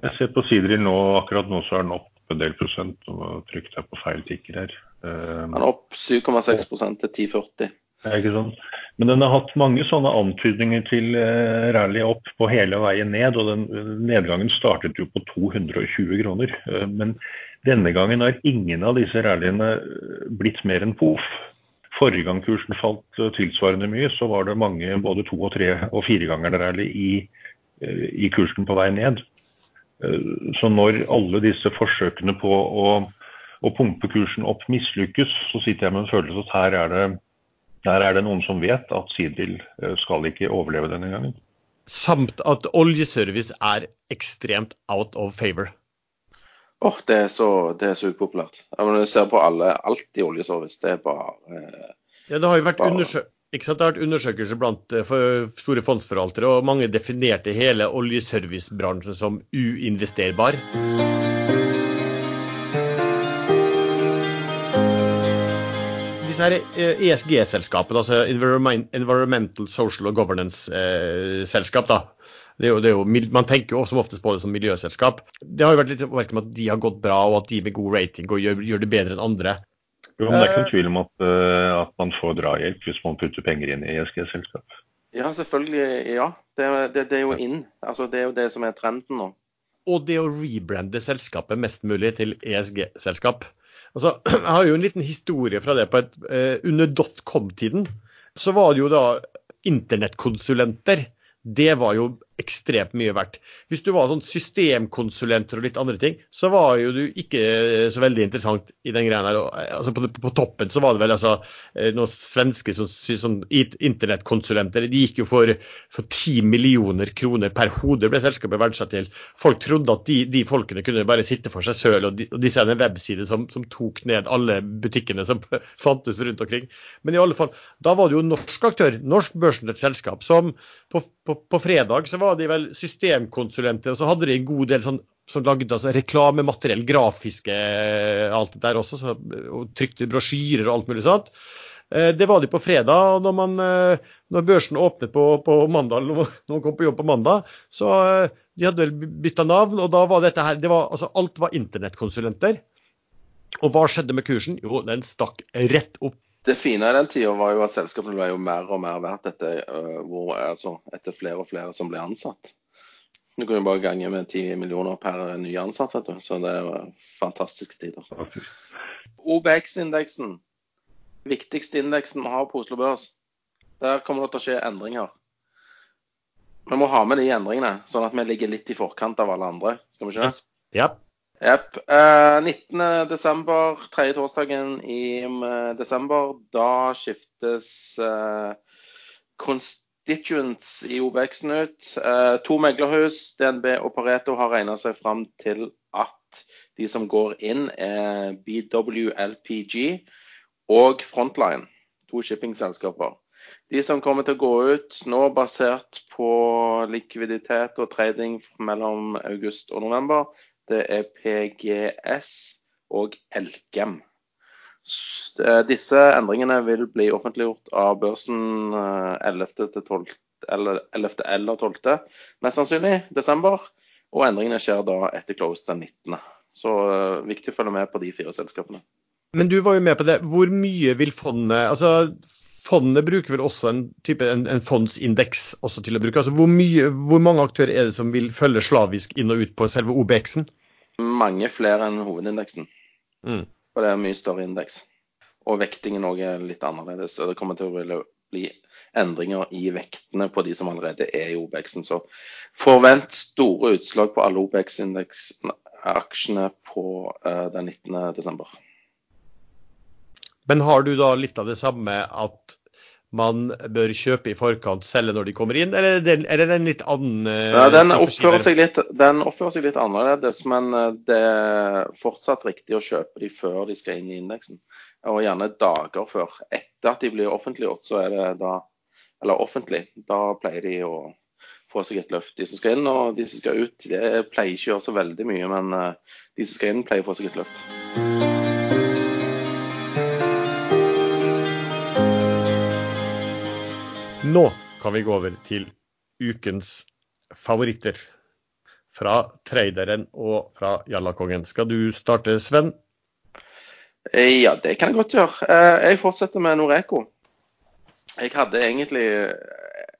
Jeg ser på Sidril nå, akkurat nå så er den opp en del prosent. og Trykk deg på feil tikker her. Den er opp 7,6% til 10,40. Ja, ikke sånn. Men den har hatt mange sånne antydninger til uh, rally opp på hele veien ned. og den Nedgangen startet jo på 220 kroner. Uh, men denne gangen har ingen av disse rallyene eh, blitt mer enn poff. Forrige gang kursen falt tilsvarende mye, så var det mange både to- og tre- og fireganger rally i, i kursen på vei ned. Eh, så når alle disse forsøkene på å, å pumpe kursen opp mislykkes, så sitter jeg med en følelse at her er det, her er det noen som vet at Sidil eh, skal ikke overleve denne gangen. Samt at oljeservice er ekstremt out of favor. Åh, oh, det, er så, det er så upopulært. Når du ser på alle, alt i oljeservice, det er bare eh, Ja, det har jo vært undersøkt ikke sant? Det har vært undersøkelser blant eh, store fondsforvaltere, og mange definerte hele oljeservicebransjen som uinvesterbar. Disse ESG-selskapene, eh, e altså Environmental, Social og Governance-selskap, da. Det er jo, det er jo, man tenker jo som oftest på det som miljøselskap. Det har jo vært litt merke med at de har gått bra, og at de med god rating gjør, gjør det bedre enn andre. Jo, men Det er ikke noen eh. tvil om at, uh, at man får drahjelp hvis man putter penger inn i ESG-selskap. Ja, selvfølgelig. Ja. Det, det, det, er jo inn. Altså, det er jo det som er trenden nå. Og det å rebrande selskapet mest mulig til ESG-selskap. Altså, jeg har jo en liten historie fra det. på et, uh, Under dotcom-tiden så var det jo da internettkonsulenter. Det var jo ekstremt mye verdt. Hvis du var sånn systemkonsulenter og litt andre ting, så var jo du ikke så veldig interessant i den greia her. Altså på, på, toppen så var det vel altså eh, noen svenske som, som internettkonsulenter. De gikk jo for, for 10 millioner kroner per hode, ble selskapet verdsatt til. Folk trodde at de, de folkene kunne bare sitte for seg selv, og, og disse hadde en webside som, som, tok ned alle butikkene som fantes rundt omkring. Men i alle fall, da var det jo norsk aktør, norsk børsnotert som på, på, på fredag så var var de vel systemkonsulenter, og så hadde de en god del sånn som lagde altså, reklamemateriell, grafiske eh, alt det der også, så, og trykte brosjyrer og alt mulig sånt. Eh, det var de på fredag. og Når, man, eh, når børsen åpnet på, på, mandag, når man kom på jobb på mandag, så de hadde vel bytta navn. og da var dette her, det var, altså Alt var internettkonsulenter. Og hva skjedde med kursen? Jo, den stakk rett opp. Det fine i den tida var jo at selskapene ble jo mer og mer verdt etter, uh, altså, etter flere og flere som ble ansatt. Du kan jo bare gange med 10 millioner per ny ansatt, vet du. Så det er fantastiske tider. OBX-indeksen, viktigste indeksen vi har på Oslo Børs, der kommer det til å skje endringer. Vi må ha med de endringene, sånn at vi ligger litt i forkant av alle andre. Skal vi ikke det? Ja. Jepp. Eh, 19.12., tredje torsdagen i eh, desember, da skiftes eh, constituents i OBX-en ut. Eh, to meglerhus, DNB og Pareto, har regna seg fram til at de som går inn, er BWLPG og Frontline. To shippingselskaper. De som kommer til å gå ut nå, basert på likviditet og trading mellom august og november, det er PGS og Elkem. Eh, disse endringene vil bli offentliggjort av børsen 11. Eh, til 12, eller 11. eller 12. mest sannsynlig desember. Og endringene skjer da etter close den 19. Så uh, viktig å følge med på de fire selskapene. Men du var jo med på det. Hvor mye vil fondet altså Fondet bruker vel også en type en, en fondsindeks til å bruke. altså hvor, mye, hvor mange aktører er det som vil følge slavisk inn og ut på selve OBX-en? Mange flere enn hovedindeksen. Mm. For det er en mye større indeks. Og vektingen òg er litt annerledes. og Det kommer til å bli endringer i vektene på de som allerede er i OBX-en. Så forvent store utslag på alle OBX-aksjene på uh, den 19.12. Men har du da litt av det samme at man bør kjøpe i forkant, selge når de kommer inn, eller er det, en litt annen eh, ja, den, oppfører litt, den oppfører seg litt annerledes, men eh, det er fortsatt riktig å kjøpe de før de skal inn i indeksen. Og gjerne dager før. Etter at de blir offentliggjort, så er det da Eller offentlig, da pleier de å få seg et løft. De som skal inn og de som skal ut, det pleier ikke å gjøre så veldig mye, men eh, de som skal inn, pleier å få seg et løft. Nå kan vi gå over til ukens favoritter. Fra traderen og fra Jallakongen. Skal du starte, Sven? Eh, ja, det kan jeg godt gjøre. Eh, jeg fortsetter med Noreco. Jeg hadde egentlig eh,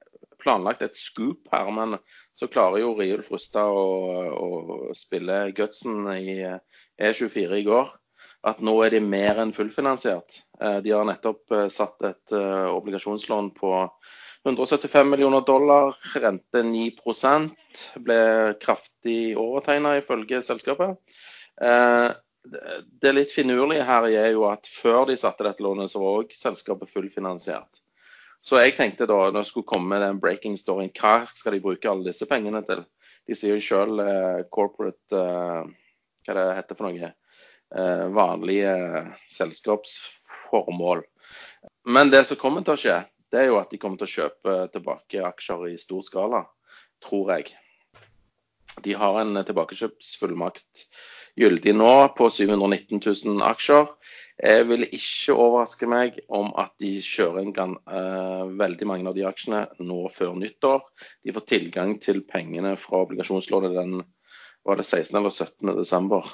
planlagt et scoop her, men så klarer jo Riulf Rustad å, å spille gutsen i E24 i går at nå er de mer enn fullfinansiert. De har nettopp satt et obligasjonslån på 175 millioner dollar, rente 9% ble kraftig overtegna ifølge selskapet. Eh, det litt finurlige her er jo at før de satte dette lånet, så var òg selskapet fullfinansiert. Så jeg tenkte da, når jeg skulle komme med den breaking storyen, hva skal de bruke alle disse pengene til? De sier jo sjøl eh, corporate eh, Hva det heter for noe? Vanlige selskapsformål. Men det som kommer til å skje, det er jo at de kommer til å kjøpe tilbake aksjer i stor skala, tror jeg. De har en tilbakekjøpsfullmakt gyldig nå på 719 000 aksjer. Jeg vil ikke overraske meg om at de kjører inn uh, veldig mange av de aksjene nå før nyttår. De får tilgang til pengene fra obligasjonslånet den var det 16. eller 17. desember.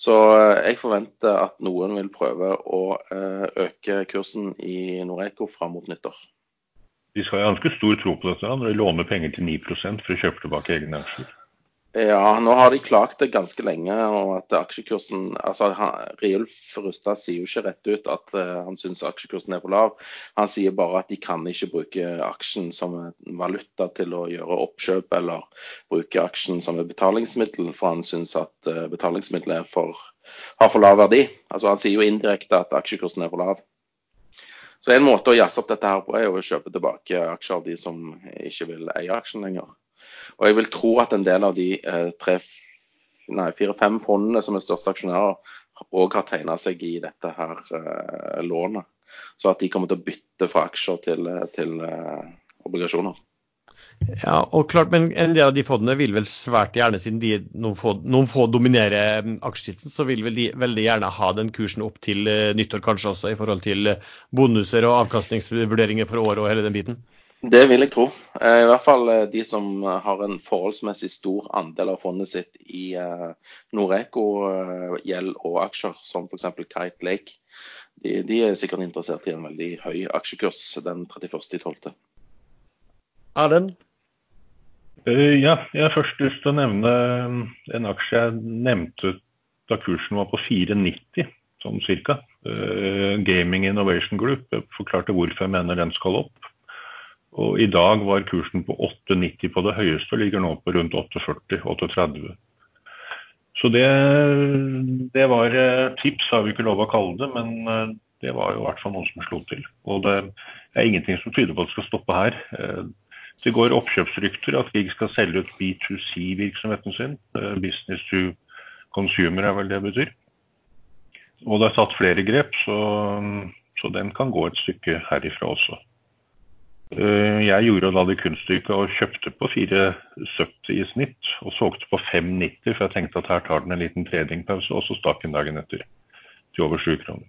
Så eh, jeg forventer at noen vil prøve å eh, øke kursen i Noreco fram mot nyttår. De skal ha ganske stor tro på dette når de låner penger til 9 for å kjøpe tilbake egne aksjer. Ja, nå har de klagt det ganske lenge. og at aksjekursen, altså Riulf Rustad sier jo ikke rett ut at uh, han syns aksjekursen er for lav. Han sier bare at de kan ikke bruke aksjen som valuta til å gjøre oppkjøp, eller bruke aksjen som et betalingsmiddel, for han syns at uh, betalingsmiddelet for, har for lav verdi. Altså Han sier jo indirekte at aksjekursen er for lav. Så en måte å jazze opp dette her på er jo å kjøpe tilbake aksjer av de som ikke vil eie aksjen lenger. Og jeg vil tro at en del av de eh, fire-fem fondene som er største aksjonærer, òg har tegna seg i dette her eh, lånet. Så at de kommer til å bytte fra aksjer til, eh, til eh, obligasjoner. Ja, og klart, men En del av de fondene vil vel svært gjerne, siden de noen få, noen få dominerer mm, så vil vel de veldig gjerne ha den kursen opp til eh, nyttår kanskje også, i forhold til bonuser og avkastningsvurderinger for året og hele den biten? Det vil jeg tro. Eh, I hvert fall eh, de som har en forholdsmessig stor andel av fondet sitt i eh, Noreco-gjeld og aksjer, som f.eks. Kite Lake. De, de er sikkert interessert i en veldig høy aksjekurs den 31.12. Erlend? Uh, Ja, jeg har først lyst til å nevne en aksje jeg nevnte da kursen var på 4,90, sånn cirka. Uh, Gaming Innovation Group. Jeg forklarte hvorfor jeg mener den skal opp. Og i dag var kursen på 8,90 på det høyeste, og ligger nå på rundt 8,40-8,30. Så det, det var eh, tips, har vi ikke lov å kalle det, men eh, det var jo i hvert fall noen som slo til. Og det er ingenting som tyder på at det skal stoppe her. Eh, Det går oppkjøpsrykter at Grieg skal selge ut B2C-virksomheten sin. Business to consumer er vel det det betyr. Og det er tatt flere grep, så, så den kan gå et stykke herifra også. Eh, Jeg gjorde da det kunststykket og kjøpte på 4,70 i snitt, og solgte på 5,90, for jeg tenkte at her tar den en liten tradingpause, og så stakk den dagen etter til over 7 kroner.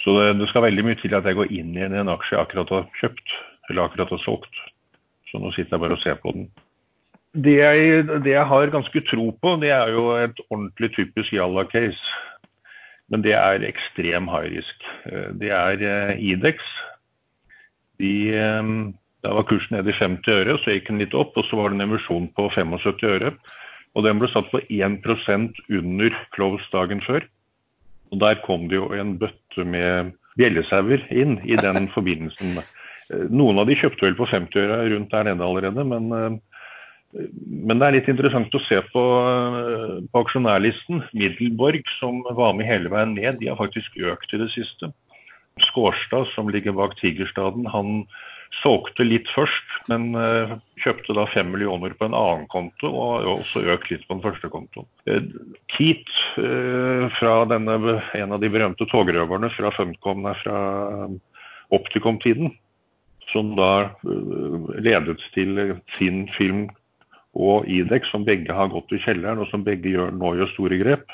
Så det, det skal veldig mye til at jeg går inn i en aksje jeg akkurat har kjøpt, eller akkurat har solgt. Så nå sitter jeg bare og ser på den. Det jeg, det jeg har ganske tro på, det er jo et ordentlig typisk Jalla-case. Men det er ekstrem high risk. Eh, Det er eh, Idex. De, eh, da var kursen nede i 50 øre, så gikk den litt opp. Og så var det en emisjon på 75 øre. Og den ble satt på 1% under close dagen før. Og der kom det jo en bøtte med bjellesauer inn i den forbindelsen. Eh, Noen av de kjøpte vel på 50 øre rundt der nede allerede, men, eh, men det er litt interessant å se på, eh, på aksjonærlisten. Middelborg, som var med hele veien ned, de har faktisk økt i det siste. Skårstad, som ligger bak Tigerstaden, han solgte litt først, men eh, kjøpte da fem millioner på en annen konto, og har også økt litt på den første kontoen. Eh, Keat, eh, fra denne, en av de berømte togrøverne fra Funcom, fra Opticom-tiden, som da ledet til sin film og Idex, som begge har gått i kjelleren, og som begge gjør, nå gjør store grep.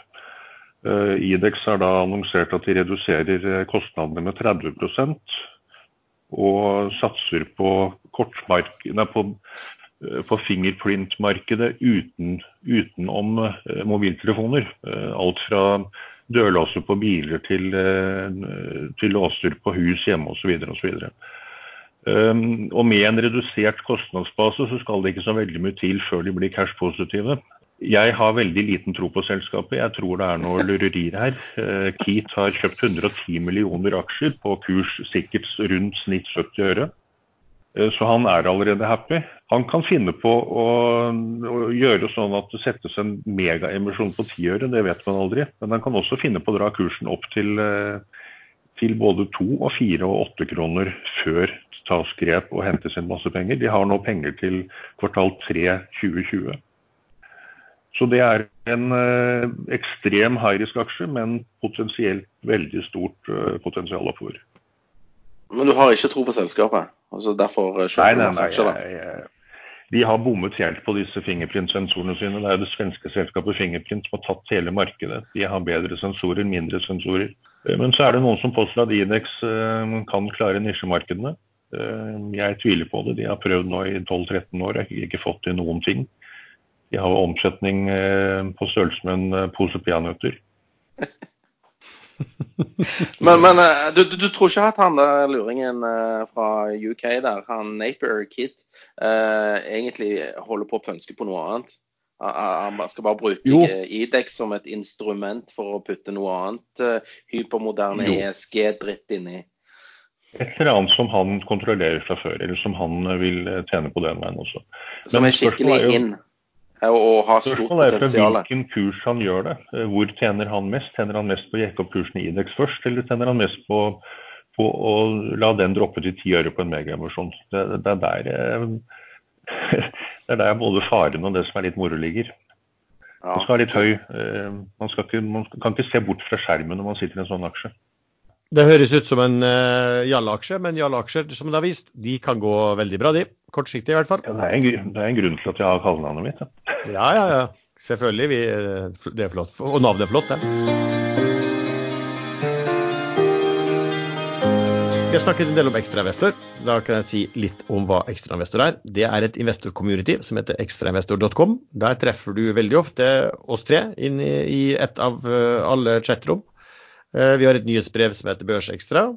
Eh, Idex har da annonsert at de reduserer eh, kostnadene med 30 og satser på, nei, på, eh, på fingerprint-markedet uten, utenom mobiltelefoner. Alt fra dørlåser på biler til, til låser på hus hjemme osv. osv. Um, og med en redusert kostnadsbase så skal det ikke så veldig mye til før de blir cash-positive. Jeg har veldig liten tro på selskapet. Jeg tror det er noe lurerier her. Uh, Keat har kjøpt 110 millioner aksjer på kurs sikkert rundt snitt 70 øre. Uh, så han er allerede happy. Han kan finne på å, gjøre sånn at det settes en megaemisjon på 10 øre, det vet man aldri. Men han kan også finne på å dra kursen opp til, uh, til både 2 og 4 og 8 kroner før tas grep og hentes inn masse penger. De har nå penger til kvartal 3 2020. Så det er en eh, ekstrem high-risk-aksje, men potensielt veldig stort eh, potensial oppover. Men du har ikke tro på selskapet? altså Derfor eh, kjøper du nei, masse nei. aksjer? da? Jeg, jeg, de har bommet helt på disse fingerprint-sensorene sine. Det er det svenske selskapet Fingerprint som har tatt hele markedet. De har bedre sensorer, mindre sensorer. Men så er det noen som påstår at Idex kan klare nisjemarkedene. Jeg tviler på det. De har prøvd nå i 12-13 år, har ikke fått til noen ting. De har omsetning eh, på størrelse med en eh, pose peanøtter. Men, men eh, du, du, du tror ikke at han der luringen fra UK der, han Napier Kid, eh, egentlig holder på å pønske på noe annet? Han skal bare bruke Jo. Idex som et instrument for å putte noe annet hypermoderne ESG-dritt inni. Et eller annet som han kontrollerer fra før, eller som han vil tjene på den veien også. Som Men er skikkelig er jo- inn. Eh, Og, har stort Spørsmålet er fra hvilken kurs han gjør det. Eh, Hvor tjener han mest? Tjener han mest på å jekke opp kursen i Idex først, eller tjener han mest på, på å la den droppe til ti øre på en megaemisjon? Det, det, er der, eh, det er der både faren og det som er litt moro ligger. Ja. Man skal ha litt høy man, ikke, man kan ikke se bort fra skjermen når man sitter i en sånn aksje. Det høres ut som en uh, Jalla-aksje, men Jalla-aksjer som det har vist, de kan gå veldig bra, de. Kortsiktig i hvert fall. Ja, det, er en, det er en grunn til at jeg har kallenavnet mitt. Ja. Ja, ja, ja. Selvfølgelig. Vi, eh, det er flott. Og navnet er flott, det. Vi har snakket en del om ekstrainvestor. Da kan jeg si litt om hva ekstrainvestor er. Det er et investor-community som heter ekstrainvestor.com. Der treffer du veldig ofte oss tre inn i, i et av eh, alle chatrom. Eh, Vi har et nyhetsbrev som heter Børsekstra.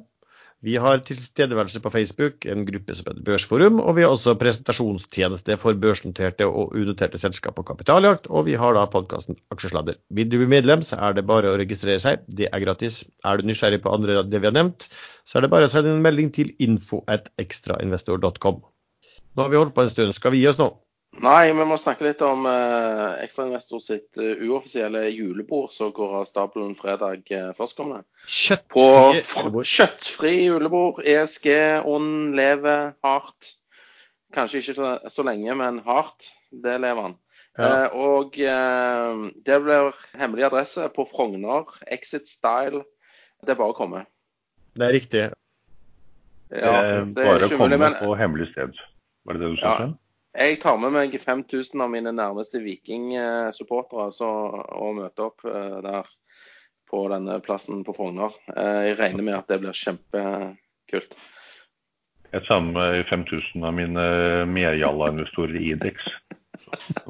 Vi har tilstedeværelse på Facebook, en gruppe som heter Børsforum, og vi har også presentasjonstjeneste for børsnoterte og unoterte selskap og kapitaljakt, og vi har da podkasten Aksjesladder. Vil du bli medlem, så er det bare å registrere seg. Det er gratis. Er du nysgjerrig på andre det vi har nevnt, så er det bare å sende en melding til info at ekstrainvestor.com. Nå har vi holdt på en stund. Skal vi gi oss nå? Nei, vi må snakke litt om eh, Ekstrainvestor sitt uh, uoffisielle julebord som går av stabelen fredag eh, førstkommende. På Kjøttfrie f kjøttfri julebord. ESG, ånd, lever hardt. Kanskje ikke så, så lenge, men hardt. Det lever han. Ja. Eh, og eh, det blir hemmelig adresse på Frogner. Exit Style. Det er bare å komme. Det er riktig. Ja, Eh, det er Bare å komme men på hemmelig sted. Var det det du sa? Ja. Jeg tar med meg 5000 av mine nærmeste Viking-supportere og møter opp eh, der på denne plassen på Frogner. Eh, Jeg regner med at det blir kjempekult. Jeg tar med 5000 av mine merjalla-investorer i Idex.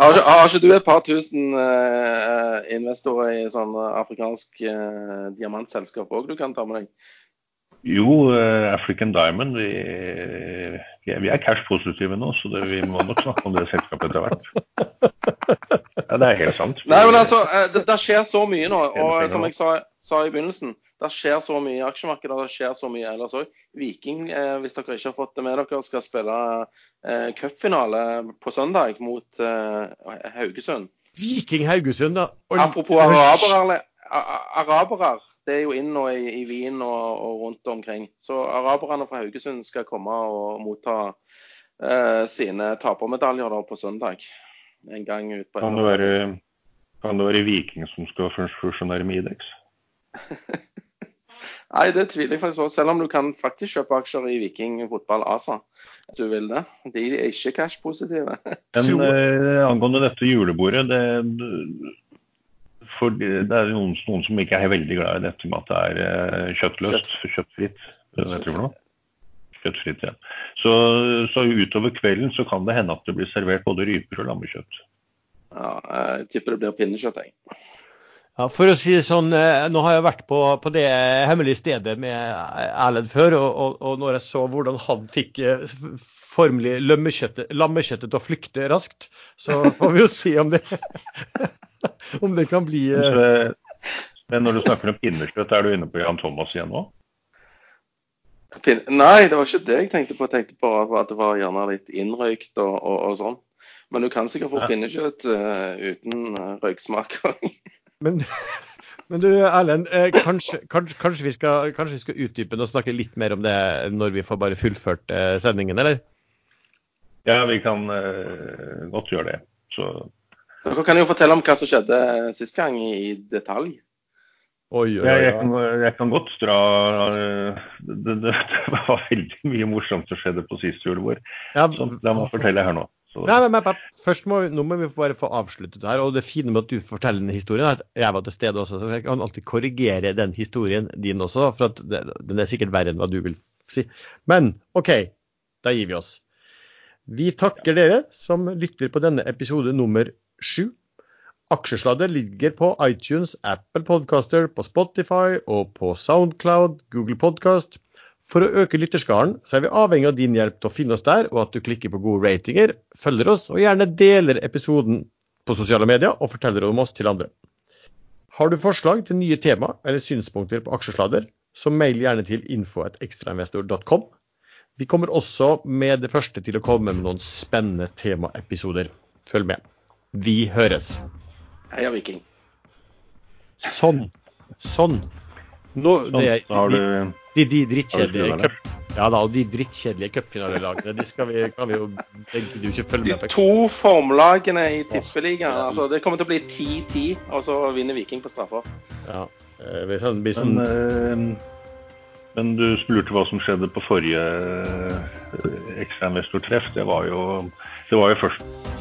Har ikke, har ikke du et par tusen eh, investorer i sånn afrikansk eh, diamantselskap òg du kan ta med deg? Jo, eh, African Diamond, vi, vi er- vi er cash-positive nå, så det, vi må nok snakke om det selskapet etter hvert. Ja, det er helt sant. Nei, men altså, eh, det, det skjer så mye nå. Og som jeg sa, sa i begynnelsen, det skjer så mye i aksjemarkedet. Det skjer så mye ellers òg. Viking, eh, hvis dere ikke har fått det med dere, skal spille eh, cupfinale på søndag mot eh, Haugesund. Viking Haugesund, da. Og- Apropos arabere, arabere. Det er jo inn nå i, i Wien og, og rundt omkring. Så araberne fra Haugesund skal komme og motta eh, sine tapermedaljer da på søndag. En gang ut på Kan det være, kan det være Viking som skal fusjonere med Idex? Nei, det tviler jeg faktisk på. Selv om du kan faktisk kjøpe aksjer i Viking fotball ASA. Hvis du vil det. De er ikke cash-positive. Men eh, angående dette julebordet, det, for det er noen, noen som ikke er veldig glad i dette med at det er kjøttløst, kjøttløst, kjøttfritt. vet du det? Kjøttfritt, ja. Så, så utover kvelden så kan det hende at det blir servert både ryper og lammekjøtt. Ja, jeg tipper det blir pinnekjøtt, jeg. Ja, for å si det sånn, eh, Nå har jeg vært på, på det hemmelige stedet med Erlend før, og, og, og når jeg så hvordan han fikk eh, formelig lammekjøttet til å flykte raskt, så får vi jo si om det om det kan bli eh, men når du snakker om pinnekjøtt, er du inne på Jan Thomas igjen nå? Pin Nei, det var ikke det jeg tenkte på. Jeg tenkte på at det var gjerne litt innrøykt og, og, og sånn. Men du kan sikkert få Ja. pinnekjøtt uh, uten uh, røyksmak. Men, men du Erlend, eh, kanskje, kanskje, kanskje, vi skal, kanskje vi skal utdype det og snakke litt mer om det når vi får bare fullført eh, sendingen, eller? Ja, vi kan eh, godt gjøre det. Så Dere kan jo fortelle om hva som skjedde sist gang i detalj. Oi, oi, jeg, jeg, kan, jeg kan godt dra eh, det, det, det var veldig mye morsomt som skjedde på sist julebord. Ja, Så la meg fortelle her nå. Så, Nei, men, først må, vi- nå må vi bare få avsluttet det her. Og det fine med at du forteller den historien, er at jeg var til stede også. Så jeg kan alltid korrigere den historien din også, for at det, den er sikkert verre enn hva du vil si. Men OK, da gir vi oss. Vi takker dere som lytter på denne episode nummer sju. Aksjesladder ligger på iTunes, Apple Podcaster, på Spotify og på Soundcloud, Google Podcast. For å øke lytterskaren så er vi avhengig av din hjelp til å finne oss der, og at du klikker på gode ratinger, følger oss og gjerne deler episoden på sosiale medier og forteller om oss til andre. Har du forslag til nye tema eller synspunkter på aksjesladder, så mail gjerne til info.ekstrainvestor.com. Vi kommer også med det første til å komme med noen spennende temaepisoder. Følg med. Vi høres. Heia Viking. Sånn. Sånn. Nå, det Sånn, har du de, de drittkjedelige cup... Ja da, og de drittkjedelige cupfinalelagene, de skal vi, kan vi jo tenke du ikke følge med på. to formlagene i Tippeligaen. Altså, det kommer til å bli 10-10, og så vinner Viking på straffer. Ja, eh, det sånn, blir sånn Men, eh, men du spurte hva som skjedde på forrige eh, ekstrainvestortreff. Det var jo Det var jo først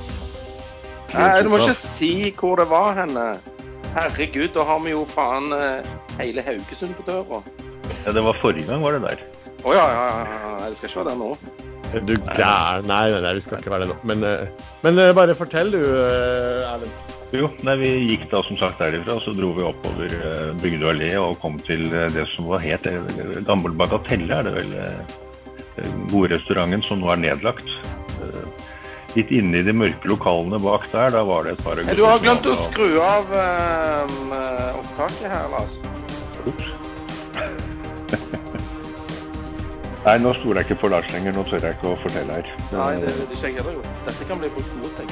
Nei, du må ikke si hvor det var henne. Herregud, da har vi jo faen eh, hele Haugesund på døra. Ja, det var forrige gang, var det der. Å oh, ja, ja, ja. Det skal ikke være der nå. Du gæren. Nei, nei, nei, vi skal ikke være det nå. Men, eh, men eh, bare fortell du, Erlend. Jo, nei, vi gikk da som sagt derifra, så dro vi oppover Bygdø allé og kom til det som var het Gammel Bagatelle, er det vel. Gode restauranten som nå er nedlagt. Litt inne i de mørke lokalene bak der, da var det et par Hey, du har glemt å skru av eh, opptaket her, Lars. Ops. Nei, nå stoler jeg ikke på Lars lenger. Nå tør jeg ikke å fortelle her. Nei, det det skjer heller jo. Dette kan bli brukt mot deg.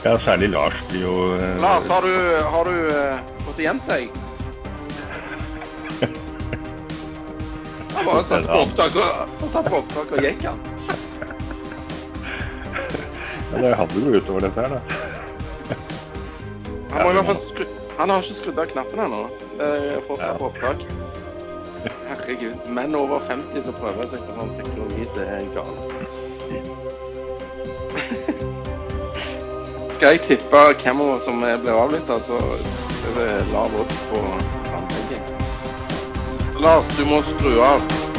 Ja, særlig Lars blir jo eh, Lars, har du, har du eh, fått igjen deg? Han bare satt på opptak og, og gikk, han. Ja, Det er han det går utover dette her, da. Han, må fall skru, han har ikke skrudd av knappen ennå. Det er fortsatt på opptak. Herregud. Menn over 50 som prøver seg på sånn teknologi, det er galt. Skal jeg tippe hvem som blir avlytta, så er det lav odds på framlegging. Lars, du må skru av.